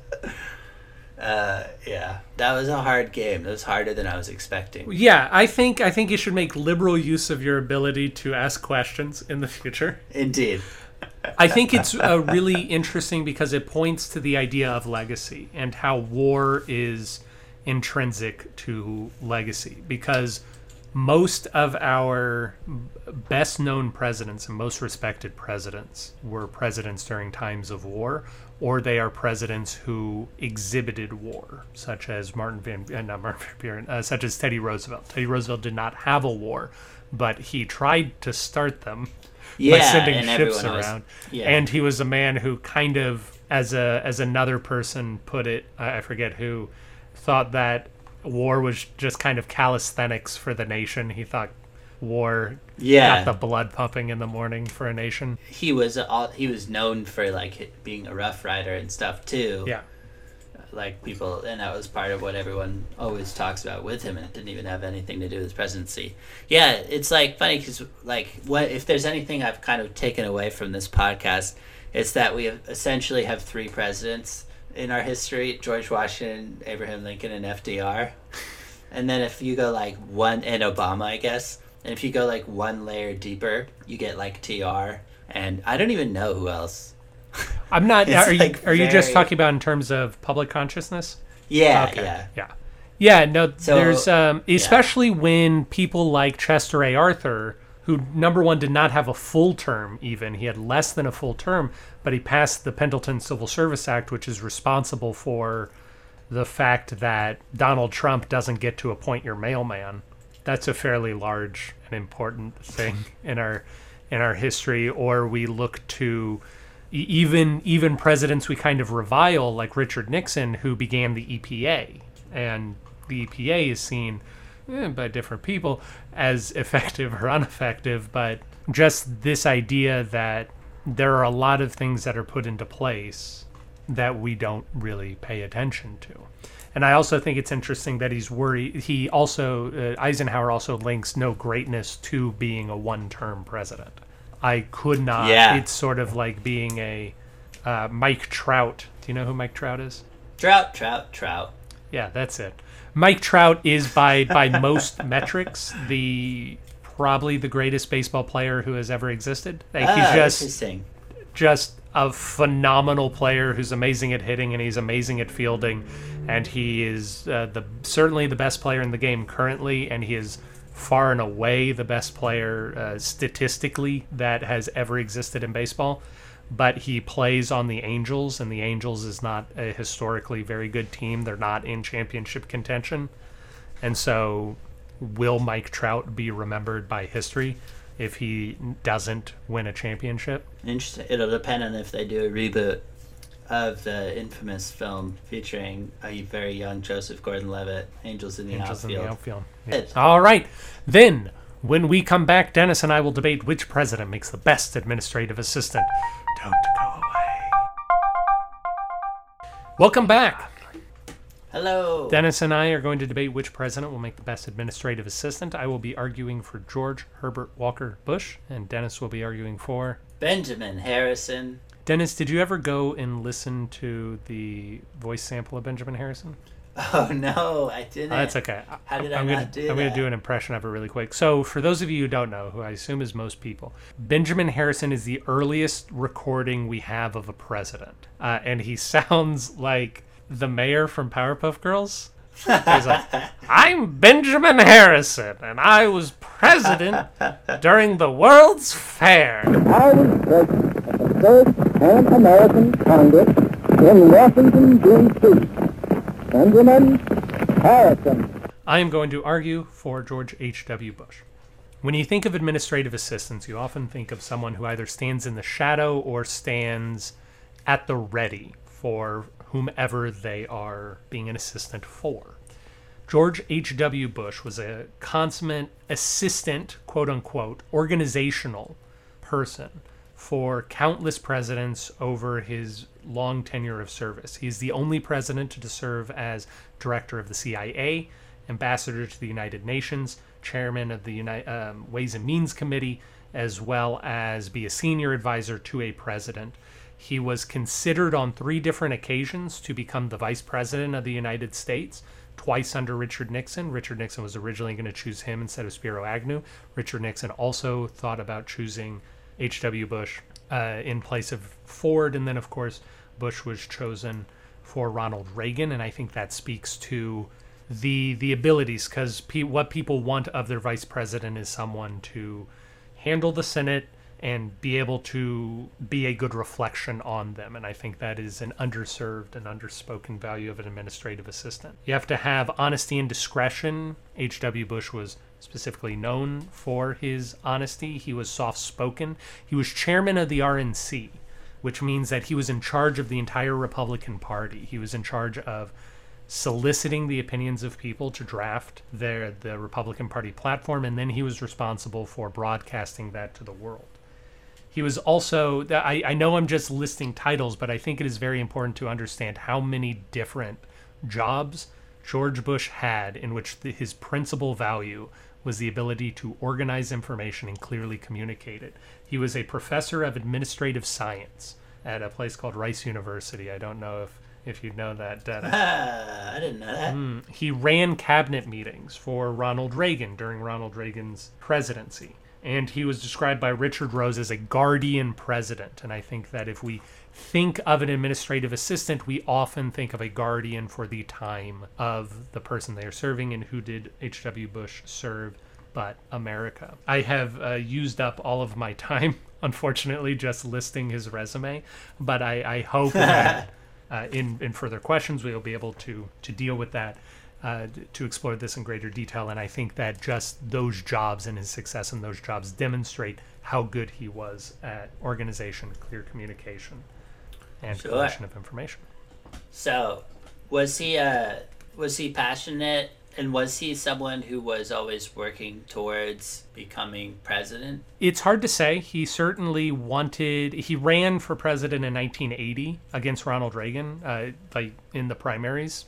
Uh, yeah, that was a hard game. It was harder than I was expecting. Yeah, I think I think you should make liberal use of your ability to ask questions in the future. Indeed. I think it's uh, really interesting because it points to the idea of legacy and how war is intrinsic to legacy. Because most of our best known presidents and most respected presidents were presidents during times of war, or they are presidents who exhibited war, such as Martin Van, uh, not Martin Van Buren, uh, such as Teddy Roosevelt. Teddy Roosevelt did not have a war, but he tried to start them Yeah, by sending ships was- around. yeah. And he was a man who kind of, as a as another person put it, I I forget who, thought that war was just kind of calisthenics for the nation. He thought war Yeah. got the blood pumping in the morning for a nation. he was all he was known for like being a rough rider and stuff too. Yeah. like people, and that was part of what everyone always talks about with him, and it didn't even have anything to do with his presidency. Yeah, it's like funny because like what if there's anything I've kind of taken away from this podcast, it's that we have essentially have three presidents in our history: George Washington, Abraham Lincoln, and FDR. And then if you go like one and Obama, I guess, and if you go like one layer deeper, you get like TR, and I don't even know who else. I'm not. Are you, like, are you just talking about in terms of public consciousness? Yeah, Okay. yeah. Yeah. Yeah, no, So, there's um especially when people like Chester A. Arthur, who number one did not have a full term even. He had less than a full term, but he passed the Pendleton Civil Service Act, which is responsible for the fact that Donald Trump doesn't get to appoint your mailman. That's a fairly large and important thing in our in our history. Or we look to even even presidents we kind of revile, like Richard Nixon, who began the EPA, and the EPA is seen eh, by different people as effective or ineffective, but just this idea that there are a lot of things that are put into place that we don't really pay attention to. And I also think it's interesting that he's worried. He also, uh, Eisenhower also links no greatness to being a one term president. I could not. Yeah. It's sort of like being a uh, Mike Trout. Do you know who Mike Trout is? Trout, trout, trout. Yeah, that's it. Mike Trout is by by most metrics the probably the greatest baseball player who has ever existed. Like, Ah, he's just interesting. just a phenomenal player who's amazing at hitting and he's amazing at fielding. And he is uh, the certainly the best player in the game currently. And he is far and away the best player uh, statistically that has ever existed in baseball. But he plays on the Angels and the Angels is not a historically very good team. They're not in championship contention. And so will Mike Trout be remembered by history if he doesn't win a championship Interesting. It'll depend on if they do a reboot of the infamous film featuring a very young Joseph Gordon-Levitt, Angels in the Angels in Outfield. the outfield. Good. All right. Then, when we come back, Dennis and I will debate which president makes the best administrative assistant. Don't go away. Welcome back. Hello. Dennis and I are going to debate which president will make the best administrative assistant. I will be arguing for George Herbert Walker Bush, and Dennis will be arguing for. Benjamin Harrison. Dennis, did you ever go and listen to the voice sample of Benjamin Harrison? Oh no, I didn't. That's okay. How did I I'm not gonna, do I'm going to do an impression of it really quick. So, for those of you who don't know, who I assume is most people, Benjamin Harrison is the earliest recording we have of a president, uh, and he sounds like the mayor from Powerpuff Girls. He's like, "I'm Benjamin Harrison, and I was president during the World's Fair." I was president of the first Pan-American Congress in Washington, D.C. Benjamin Harrison. I am going to argue for George H.W. Bush. When you think of administrative assistants, you often think of someone who either stands in the shadow or stands at the ready for whomever they are being an assistant for. George H.W. Bush was a consummate assistant, quote unquote, organizational person for countless presidents over his long tenure of service. He's the only president to serve as director of the CIA, ambassador to the United Nations, chairman of the Uni- um, Ways and Means Committee, as well as be a senior advisor to a president. He was considered on three different occasions to become the vice president of the United States, twice under Richard Nixon. Richard Nixon was originally going to choose him instead of Spiro Agnew. Richard Nixon also thought about choosing H.W. Bush uh, in place of Ford. And then, of course, Bush was chosen for Ronald Reagan. And I think that speaks to the the abilities because pe- what people want of their vice president is someone to handle the Senate and be able to be a good reflection on them. And I think that is an underserved and underspoken value of an administrative assistant. You have to have honesty and discretion. H.W. Bush was specifically known for his honesty. He was soft spoken. He was chairman of the RNC, which means that he was in charge of the entire Republican Party. He was in charge of soliciting the opinions of people to draft their the Republican Party platform, and then he was responsible for broadcasting that to the world. He was also, I, I know I'm just listing titles, but I think it is very important to understand how many different jobs George Bush had in which the, his principal value was the ability to organize information and clearly communicate it. He was a professor of administrative science at a place called Rice University. I don't know if, if you know that, Dennis. Ah, I didn't know that. He ran cabinet meetings for Ronald Reagan during Ronald Reagan's presidency. And he was described by Richard Rose as a guardian president. And I think that if we think of an administrative assistant, we often think of a guardian for the time of the person they are serving. And who did H.W. Bush serve but America? I have uh, used up all of my time, unfortunately, just listing his resume. But I, I hope that uh, in, in further questions we will be able to, to deal with that uh, to explore this in greater detail. And I think that just those jobs and his success in those jobs demonstrate how good he was at organization, clear communication, and Sure. collection of information. So, was he uh was he passionate and was he someone who was always working towards becoming president? It's hard to say. He certainly wanted. He ran for president in 1980 against Ronald Reagan, uh, like in the primaries.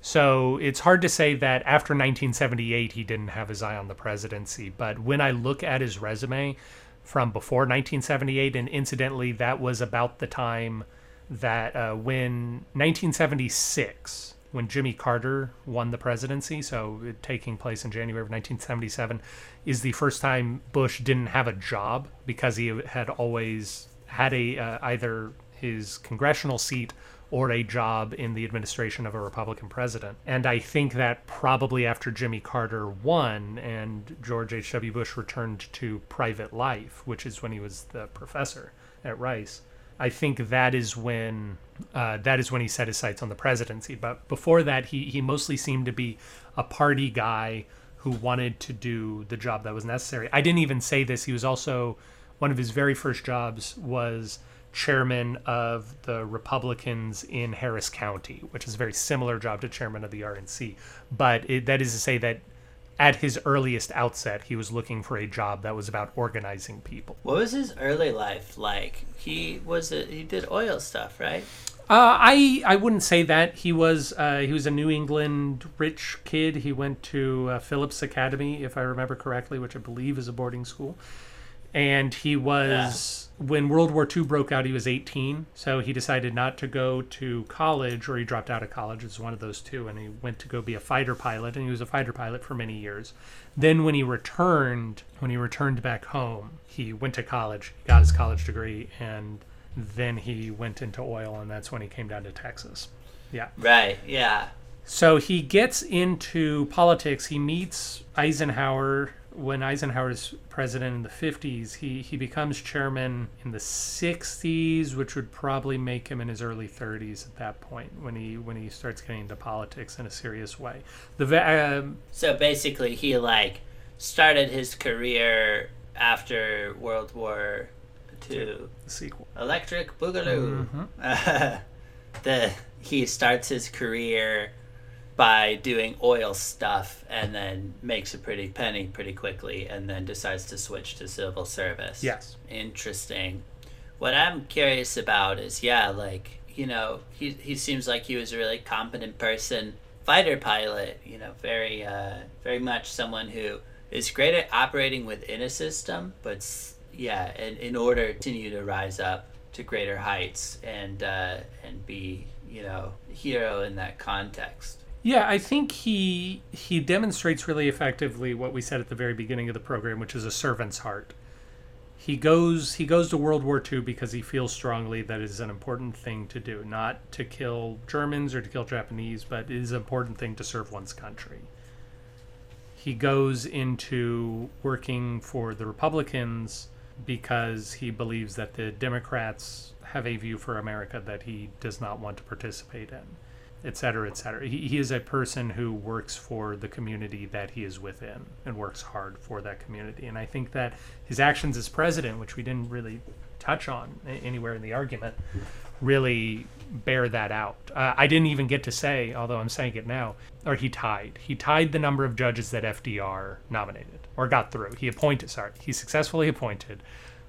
So it's hard to say that after 1978 he didn't have his eye on the presidency. But when I look at his resume from before 1978, and incidentally, that was about the time that uh, when 1976, when Jimmy Carter won the presidency, so taking place in January of 1977, is the first time Bush didn't have a job because he had always had a uh, either his congressional seat or a job in the administration of a Republican president. And I think that probably after Jimmy Carter won and George H.W. Bush returned to private life, which is when he was the professor at Rice, I think that is when uh, that is when he set his sights on the presidency. But before that, he he mostly seemed to be a party guy who wanted to do the job that was necessary. I didn't even say this. He was also one of his very first jobs was chairman of the Republicans in Harris County, which is a very similar job to chairman of the RNC. But it, that is to say that at his earliest outset, he was looking for a job that was about organizing people. What was his early life like? He was a, he did oil stuff, right? Uh, I I wouldn't say that he was uh, he was a New England rich kid. He went to uh, Phillips Academy, if I remember correctly, which I believe is a boarding school. And he was when World War II broke out. He was 18, so he decided not to go to college, or he dropped out of college. It's one of those two, and he went to go be a fighter pilot, and he was a fighter pilot for many years. Then when he returned, when he returned back home, he went to college, got his college degree, and then he went into oil, and that's when he came down to Texas. Yeah. Right. Yeah. So he gets into politics. He meets Eisenhower when Eisenhower's president in the 50s. He, he becomes chairman in the 60s, which would probably make him in his early 30s at that point when he when he starts getting into politics in a serious way. The um, So basically, he like started his career after World War Two. the sequel. Electric Boogaloo. Mm-hmm. the he starts his career by doing oil stuff and then makes a pretty penny pretty quickly and then decides to switch to civil service. Yes. Interesting. What I'm curious about is yeah, like, you know, he he seems like he was a really competent person, fighter pilot, you know, very uh very much someone who is great at operating within a system, but yeah, in, in order to continue to rise up to greater heights and uh, and be you know hero in that context. Yeah, I think he he demonstrates really effectively what we said at the very beginning of the program, which is a servant's heart. He goes he goes to World War II because he feels strongly that it is an important thing to do, not to kill Germans or to kill Japanese, but it is an important thing to serve one's country. He goes into working for the Republicans because he believes that the Democrats have a view for America that he does not want to participate in et cetera, et cetera. He, he is a person who works for the community that he is within and works hard for that community. And I think that his actions as president, which we didn't really touch on anywhere in the argument, really bear that out. Uh, I didn't even get to say, although I'm saying it now, or he tied. He tied the number of judges that FDR nominated or got through. He appointed, sorry, he successfully appointed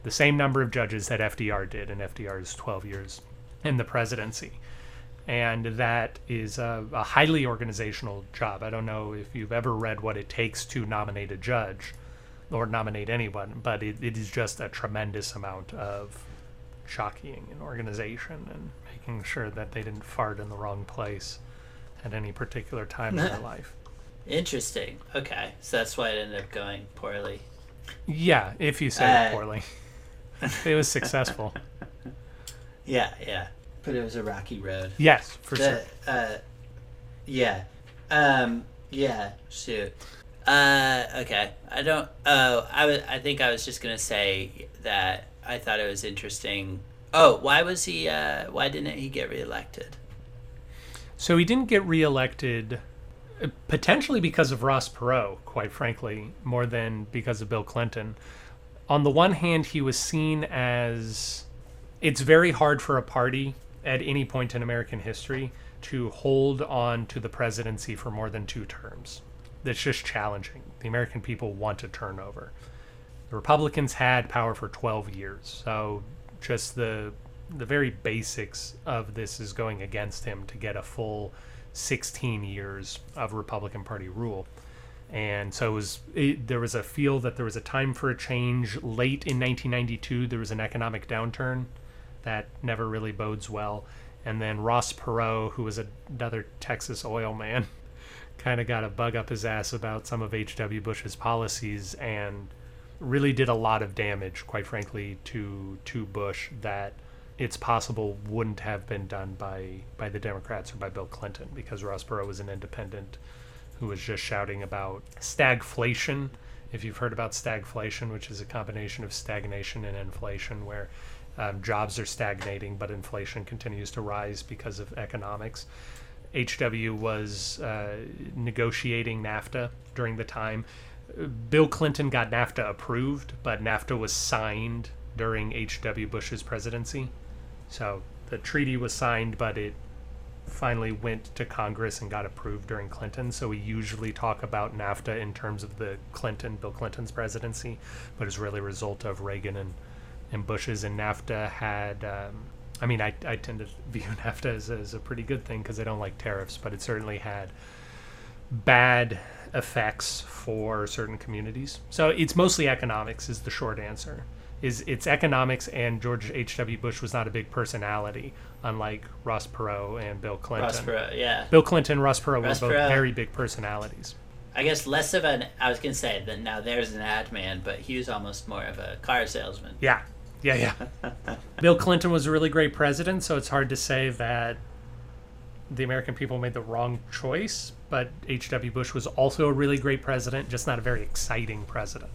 the same number of judges that FDR did in FDR's 12 years in the presidency. And that is a, a highly organizational job. I don't know if you've ever read what it takes to nominate a judge or nominate anyone, but it, it is just a tremendous amount of jockeying and organization and making sure that they didn't fart in the wrong place at any particular time in their life. Interesting. Okay, so that's why it ended up going poorly. Yeah, if you say it Uh, poorly. it was successful. Yeah, yeah. But it was a rocky road. Yes, for sure. Uh, yeah. Um, yeah, shoot. Uh, okay. I don't, oh, I was, I think I was just gonna say that I thought it was interesting. Oh, why was he, uh, why didn't he get reelected? So he didn't get reelected uh, potentially because of Ross Perot, quite frankly, more than because of Bill Clinton. On the one hand, he was seen as it's very hard for a party at any point in American history to hold on to the presidency for more than two terms. That's just challenging. The American people want a turnover. The Republicans had power for 12 years, so just the the very basics of this is going against him to get a full 16 years of Republican Party rule. And so it was it, there was a feel that there was a time for a change. Late in 1992, there was an economic downturn that never really bodes well. And then Ross Perot, who was another Texas oil man, kind of got a bug up his ass about some of H.W. Bush's policies and really did a lot of damage, quite frankly, to to Bush that it's possible wouldn't have been done by by the Democrats or by Bill Clinton because Ross Perot was an independent who was just shouting about stagflation. If you've heard about stagflation, which is a combination of stagnation and inflation, where um, jobs are stagnating but inflation continues to rise because of economics. HW was uh, negotiating NAFTA during the time. Bill Clinton got NAFTA approved, but NAFTA was signed during H.W. Bush's presidency. So the treaty was signed, but it finally went to Congress and got approved during Clinton. So we usually talk about NAFTA in terms of the Clinton, Bill Clinton's presidency, but it's really a result of Reagan and, and Bush's. And NAFTA had, um, I mean, I, I tend to view NAFTA as, as a pretty good thing because I don't like tariffs, but it certainly had bad effects for certain communities. So it's mostly economics is the short answer. Is it's economics and George H.W. Bush was not a big personality, unlike Ross Perot and Bill Clinton. Ross Perot, yeah. Bill Clinton and Ross Perot Ross were both Perot. very big personalities. I guess less of an, I was gonna say that now there's an ad man, but he was almost more of a car salesman. Yeah, yeah, yeah. Bill Clinton was a really great president, so it's hard to say that the American people made the wrong choice. But H.W. Bush was also a really great president, just not a very exciting president.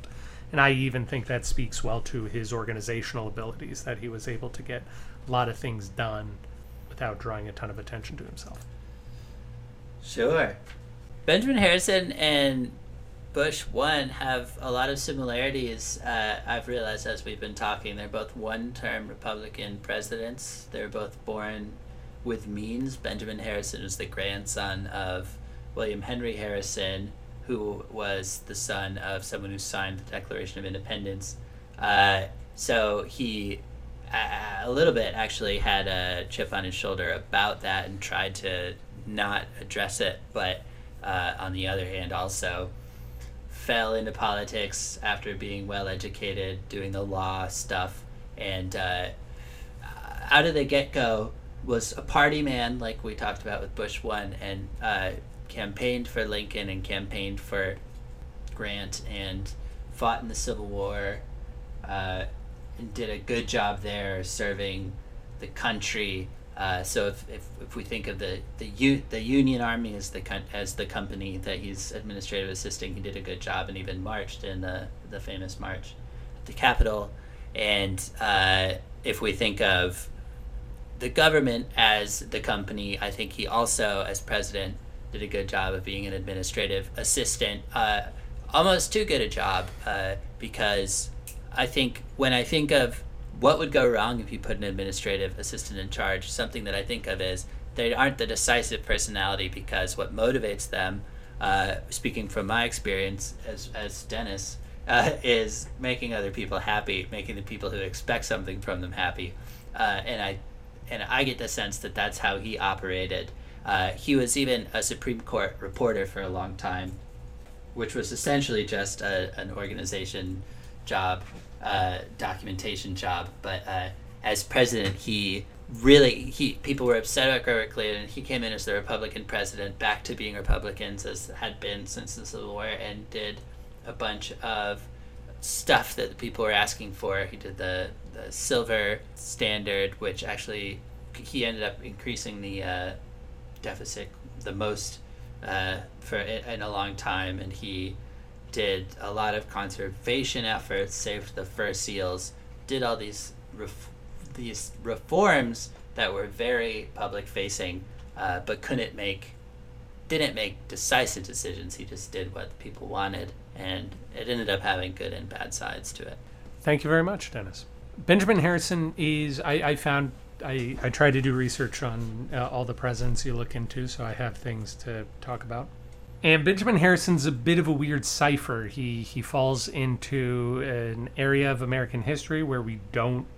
And I even think that speaks well to his organizational abilities, that he was able to get a lot of things done without drawing a ton of attention to himself. Sure. Benjamin Harrison and Bush one have a lot of similarities. Uh, I've realized as we've been talking, they're both one-term Republican presidents. They're both born with means. Benjamin Harrison is the grandson of William Henry Harrison, who was the son of someone who signed the Declaration of Independence. Uh, so he, a little bit actually, had a chip on his shoulder about that and tried to not address it, but uh, on the other hand, also fell into politics after being well educated, doing the law stuff, and uh, out of the get go was a party man, like we talked about with Bush one, and uh, campaigned for Lincoln and campaigned for Grant and fought in the Civil War, uh, and did a good job there serving the country. Uh, so if, if, if we think of the the U, the Union Army as the as the company that he's administrative assisting, he did a good job and even marched in the the famous march the Capitol. And uh, if we think of the government as the company, I think he also, as president, did a good job of being an administrative assistant. Uh, almost too good a job uh, because I think when I think of what would go wrong if you put an administrative assistant in charge, something that I think of is they aren't the decisive personality because what motivates them, uh, speaking from my experience as, as Dennis, uh, is making other people happy, making the people who expect something from them happy. Uh, and I and I get the sense that that's how he operated. Uh, he was even a Supreme Court reporter for a long time, which was essentially just a, an organization job, uh, documentation job. But uh, as president, he really he people were upset about Grover Cleveland. He came in as the Republican president, back to being Republicans as had been since the Civil War, and did a bunch of stuff that the people were asking for. He did the the silver standard, which actually he ended up increasing the uh, deficit the most uh, for in a long time, and he did a lot of conservation efforts, saved the fur seals, did all these ref- these reforms that were very public facing, uh, but couldn't make didn't make decisive decisions. He just did what the people wanted, and it ended up having good and bad sides to it. Thank you very much, Dennis. Benjamin Harrison is I, I found I, I try to do research on uh, all the presidents you look into, so I have things to talk about. And Benjamin Harrison's a bit of a weird cipher. He he falls into an area of American history where we don't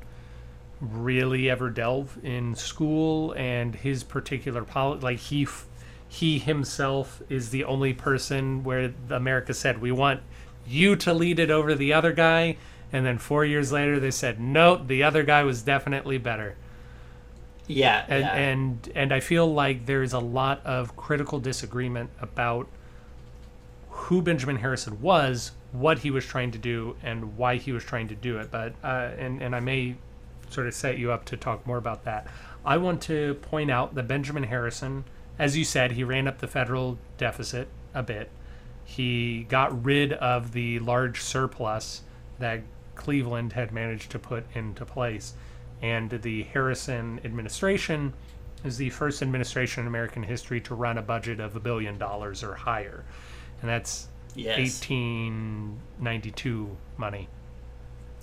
really ever delve in school, and his particular poli- like he f- he himself is the only person where America said we want you to lead it over the other guy, and then four years later they said no, the other guy was definitely better Yeah, and yeah. and and I feel like there's a lot of critical disagreement about who Benjamin Harrison was, what he was trying to do, and why he was trying to do it. But uh, and and I may sort of set you up to talk more about that. I want to point out that Benjamin Harrison, as you said, he ran up the federal deficit a bit. He got rid of the large surplus that Cleveland had managed to put into place. And the Harrison administration is the first administration in American history to run a budget of a billion dollars or higher. And that's Yes. 1892 money.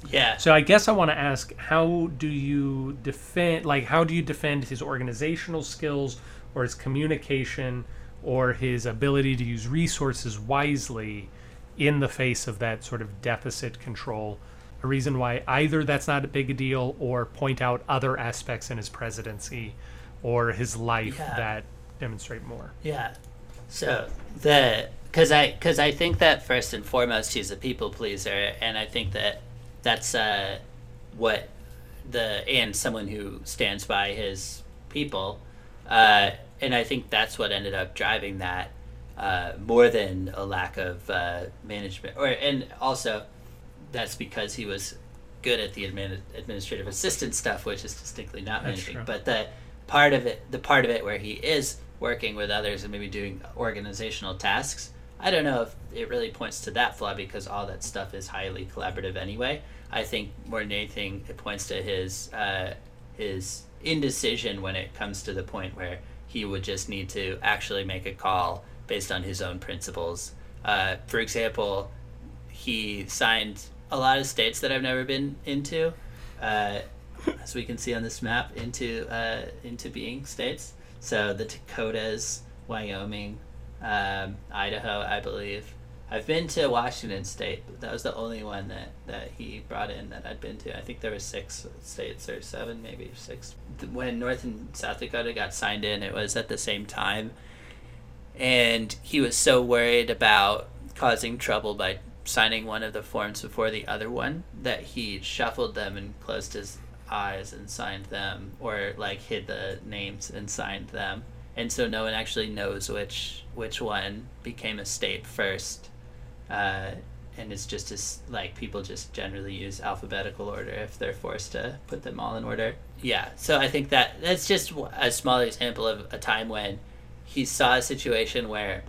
yeah. So I guess I want to ask how do you defend like how do you defend his organizational skills or his communication or his ability to use resources wisely in the face of that sort of deficit control? A reason why either that's not a big deal or point out other aspects in his presidency or his life Yeah. that demonstrate more. Yeah. So the because I because I think that first and foremost he's a people pleaser, and I think that that's uh, what the and someone who stands by his people, uh, and I think that's what ended up driving that uh, more than a lack of uh, management, or and also that's because he was good at the admin, administrative assistant stuff, which is distinctly not That's managing. true. But the part of it, the part of it where he is working with others and maybe doing organizational tasks, I don't know if it really points to that flaw because all that stuff is highly collaborative anyway. I think more than anything, it points to his uh, his indecision when it comes to the point where he would just need to actually make a call based on his own principles. Uh, for example, he signed a lot of states that I've never been into, uh, as we can see on this map, into uh, into being states. So the Dakotas, Wyoming, um, Idaho, I believe. I've been to Washington State, but that was the only one that, that he brought in that I'd been to. I think there were six states or seven, maybe six. When North and South Dakota got signed in, it was at the same time and he was so worried about causing trouble by signing one of the forms before the other one that he shuffled them and closed his eyes and signed them or like hid the names and signed them and so no one actually knows which which one became a state first uh, and it's just as like people just generally use alphabetical order if they're forced to put them all in order yeah so i think that that's just a small example of a time when he saw a situation where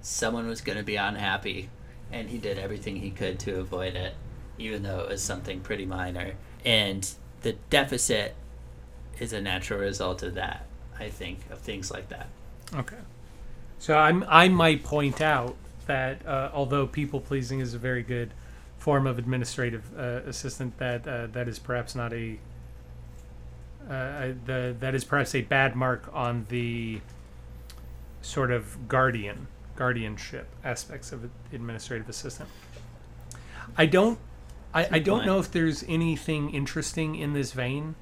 someone was going to be unhappy and he did everything he could to avoid it even though it was something pretty minor and the deficit is a natural result of that. I think of things like that. Okay. So I'm I might point out that uh, although people pleasing is a very good form of administrative uh, assistant, that uh, that is perhaps not a uh, the that is perhaps a bad mark on the sort of guardian guardianship aspects of administrative assistant. I don't I, I don't know if there's anything interesting in this vein,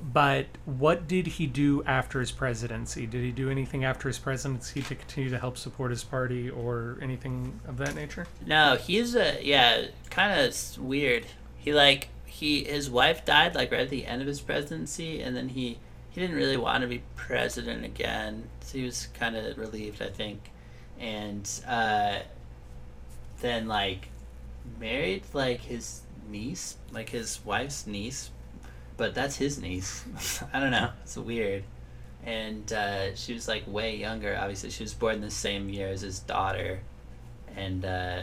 but what did he do after his presidency? Did he do anything after his presidency to continue to help support his party or anything of that nature? No, he's a yeah, kind of weird. He like he his wife died like right at the end of his presidency, and then he he didn't really want to be president again, so he was kind of relieved, I think, and uh, then like married like his niece, like his wife's niece, but that's his niece. I don't know. It's weird. And uh, she was like way younger. Obviously, she was born the same year as his daughter, and uh,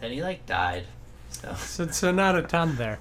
then he like died. So So, so not a ton there.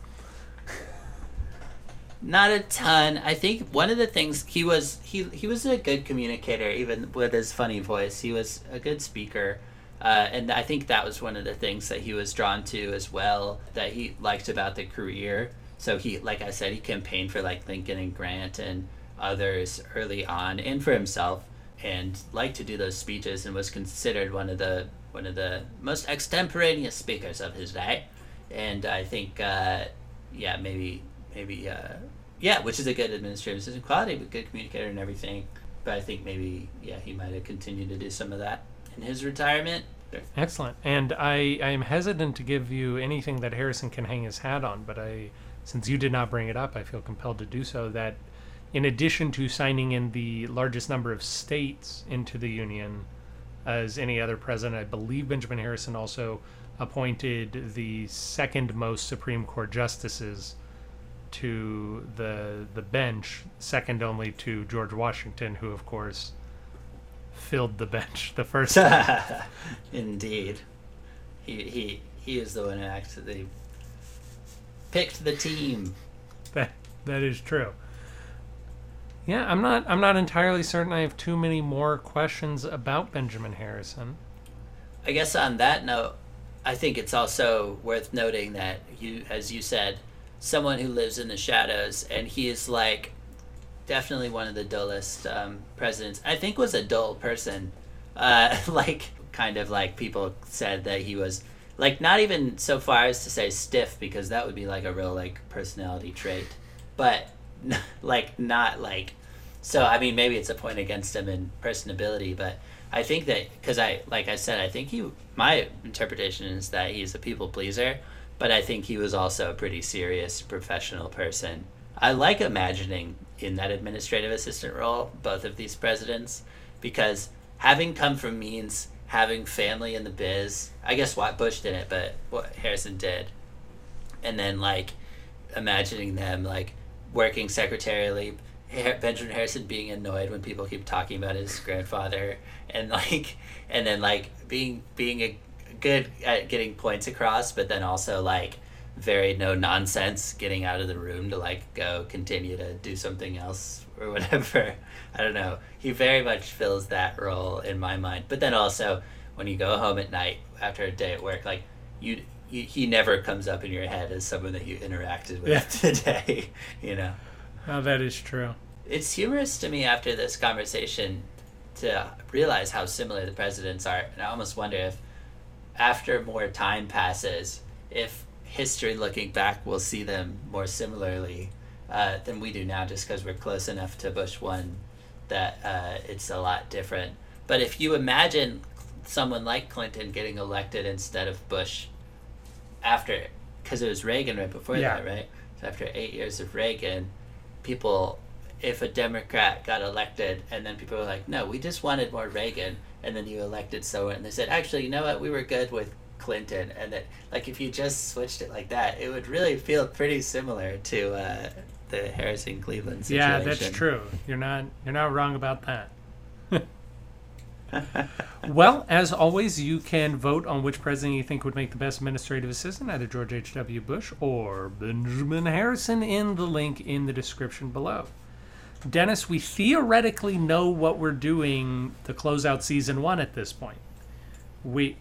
not a ton. I think one of the things he was he he was a good communicator, even with his funny voice. He was a good speaker. Uh, and I think that was one of the things that he was drawn to as well that he liked about the career. So he, like I said, he campaigned for like Lincoln and Grant and others early on, and for himself, and liked to do those speeches, and was considered one of the one of the most extemporaneous speakers of his day. And I think, uh, yeah, maybe maybe uh, yeah, which is a good administrative assistant quality, but good communicator and everything. But I think maybe yeah, he might have continued to do some of that in his retirement. Excellent. And I, I am hesitant to give you anything that Harrison can hang his hat on, but I, since you did not bring it up, I feel compelled to do so. That in addition to signing in the largest number of states into the Union as any other president, I believe Benjamin Harrison also appointed the second most Supreme Court justices to the the bench, second only to George Washington, who of course filled the bench the first time. Indeed, he he he is the one who actually picked the team. That that is true. Yeah, I'm not I'm not entirely certain I have too many more questions about Benjamin Harrison. I guess on that note, I think it's also worth noting that you, as you said, someone who lives in the shadows, and he is like definitely one of the dullest um, presidents. I think was a dull person, uh, like kind of like people said that he was like not even so far as to say stiff because that would be like a real like personality trait, but like not like so I mean maybe it's a point against him in personability, but I think that because I like I said I think he my interpretation is that he's a people pleaser, but I think he was also a pretty serious professional person. I like imagining in that administrative assistant role both of these presidents because having come from means having family in the biz, I guess what Bush didn't, but what Harrison did, and then like imagining them like working secretarially Benjamin Harrison being annoyed when people keep talking about his grandfather and like and then like being being a good at getting points across but then also like very no nonsense getting out of the room to like go continue to do something else or whatever i don't know he very much fills that role in my mind but then also when you go home at night after a day at work like you, you he never comes up in your head as someone that you interacted with Yeah. today you know Oh, that is true. it's humorous to me after this conversation to realize how similar the presidents are and i almost wonder if after more time passes if history looking back will see them more similarly uh, than we do now just because we're close enough to bush one that uh, it's a lot different. But if you imagine someone like clinton getting elected instead of bush after because it was reagan right before Yeah. that right? So after eight years of reagan people if a democrat got elected and then people were like no we just wanted more reagan and then you elected someone and they said actually you know what? We were good with clinton and that like if you just switched it like that it would really feel pretty similar to uh, the harrison cleveland situation Yeah, that's true. You're not you're not wrong about that. well, as always, you can vote on which president you think would make the best administrative assistant, either George H.W. Bush or Benjamin Harrison, in the link in the description below. Dennis, we theoretically know what we're doing to close out season one at this point. We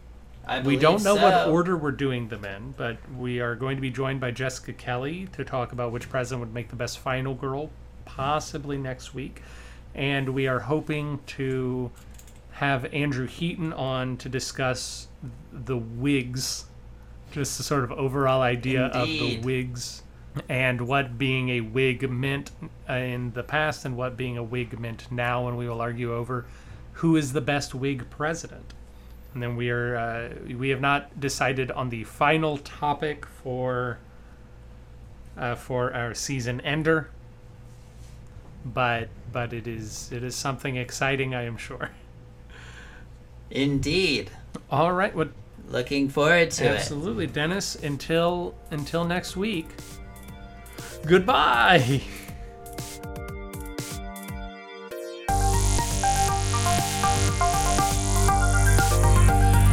we don't know what order we're doing them in, but we are going to be joined by Jessica Kelly to talk about which president would make the best final girl, possibly next week. And we are hoping to have Andrew Heaton on to discuss the Whigs, just the sort of overall idea of the Whigs and what being a Whig meant uh, in the past and what being a Whig meant now. And we will argue over who is the best Whig president. And then we are uh, we have not decided on the final topic for uh, for our season ender, but but it is it is something exciting, I am sure. Indeed. All right, what Looking forward to it. absolutely, Dennis. Until until next week. Goodbye.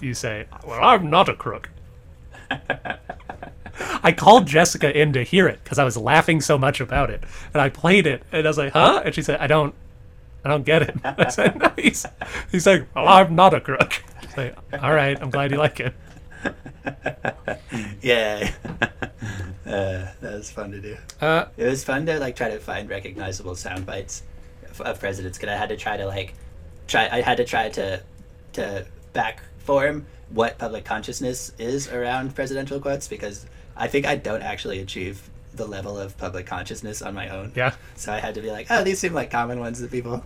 you say, Well, I'm not a crook. I called Jessica in to hear it because I was laughing so much about it. And I played it and I was like, huh? And she said, I don't I don't get it. I said, no, he's, he's like, Well, I'm not a crook. Was like, All right, I'm glad you like it. Yeah. uh, that was fun to do. Uh, It was fun to like try to find recognizable sound bites of, of presidents because I had to try to like try. I had to try to to back form what public consciousness is around presidential quotes because I think I don't actually achieve the level of public consciousness on my own. yeah. So I had to be like, oh, these seem like common ones that people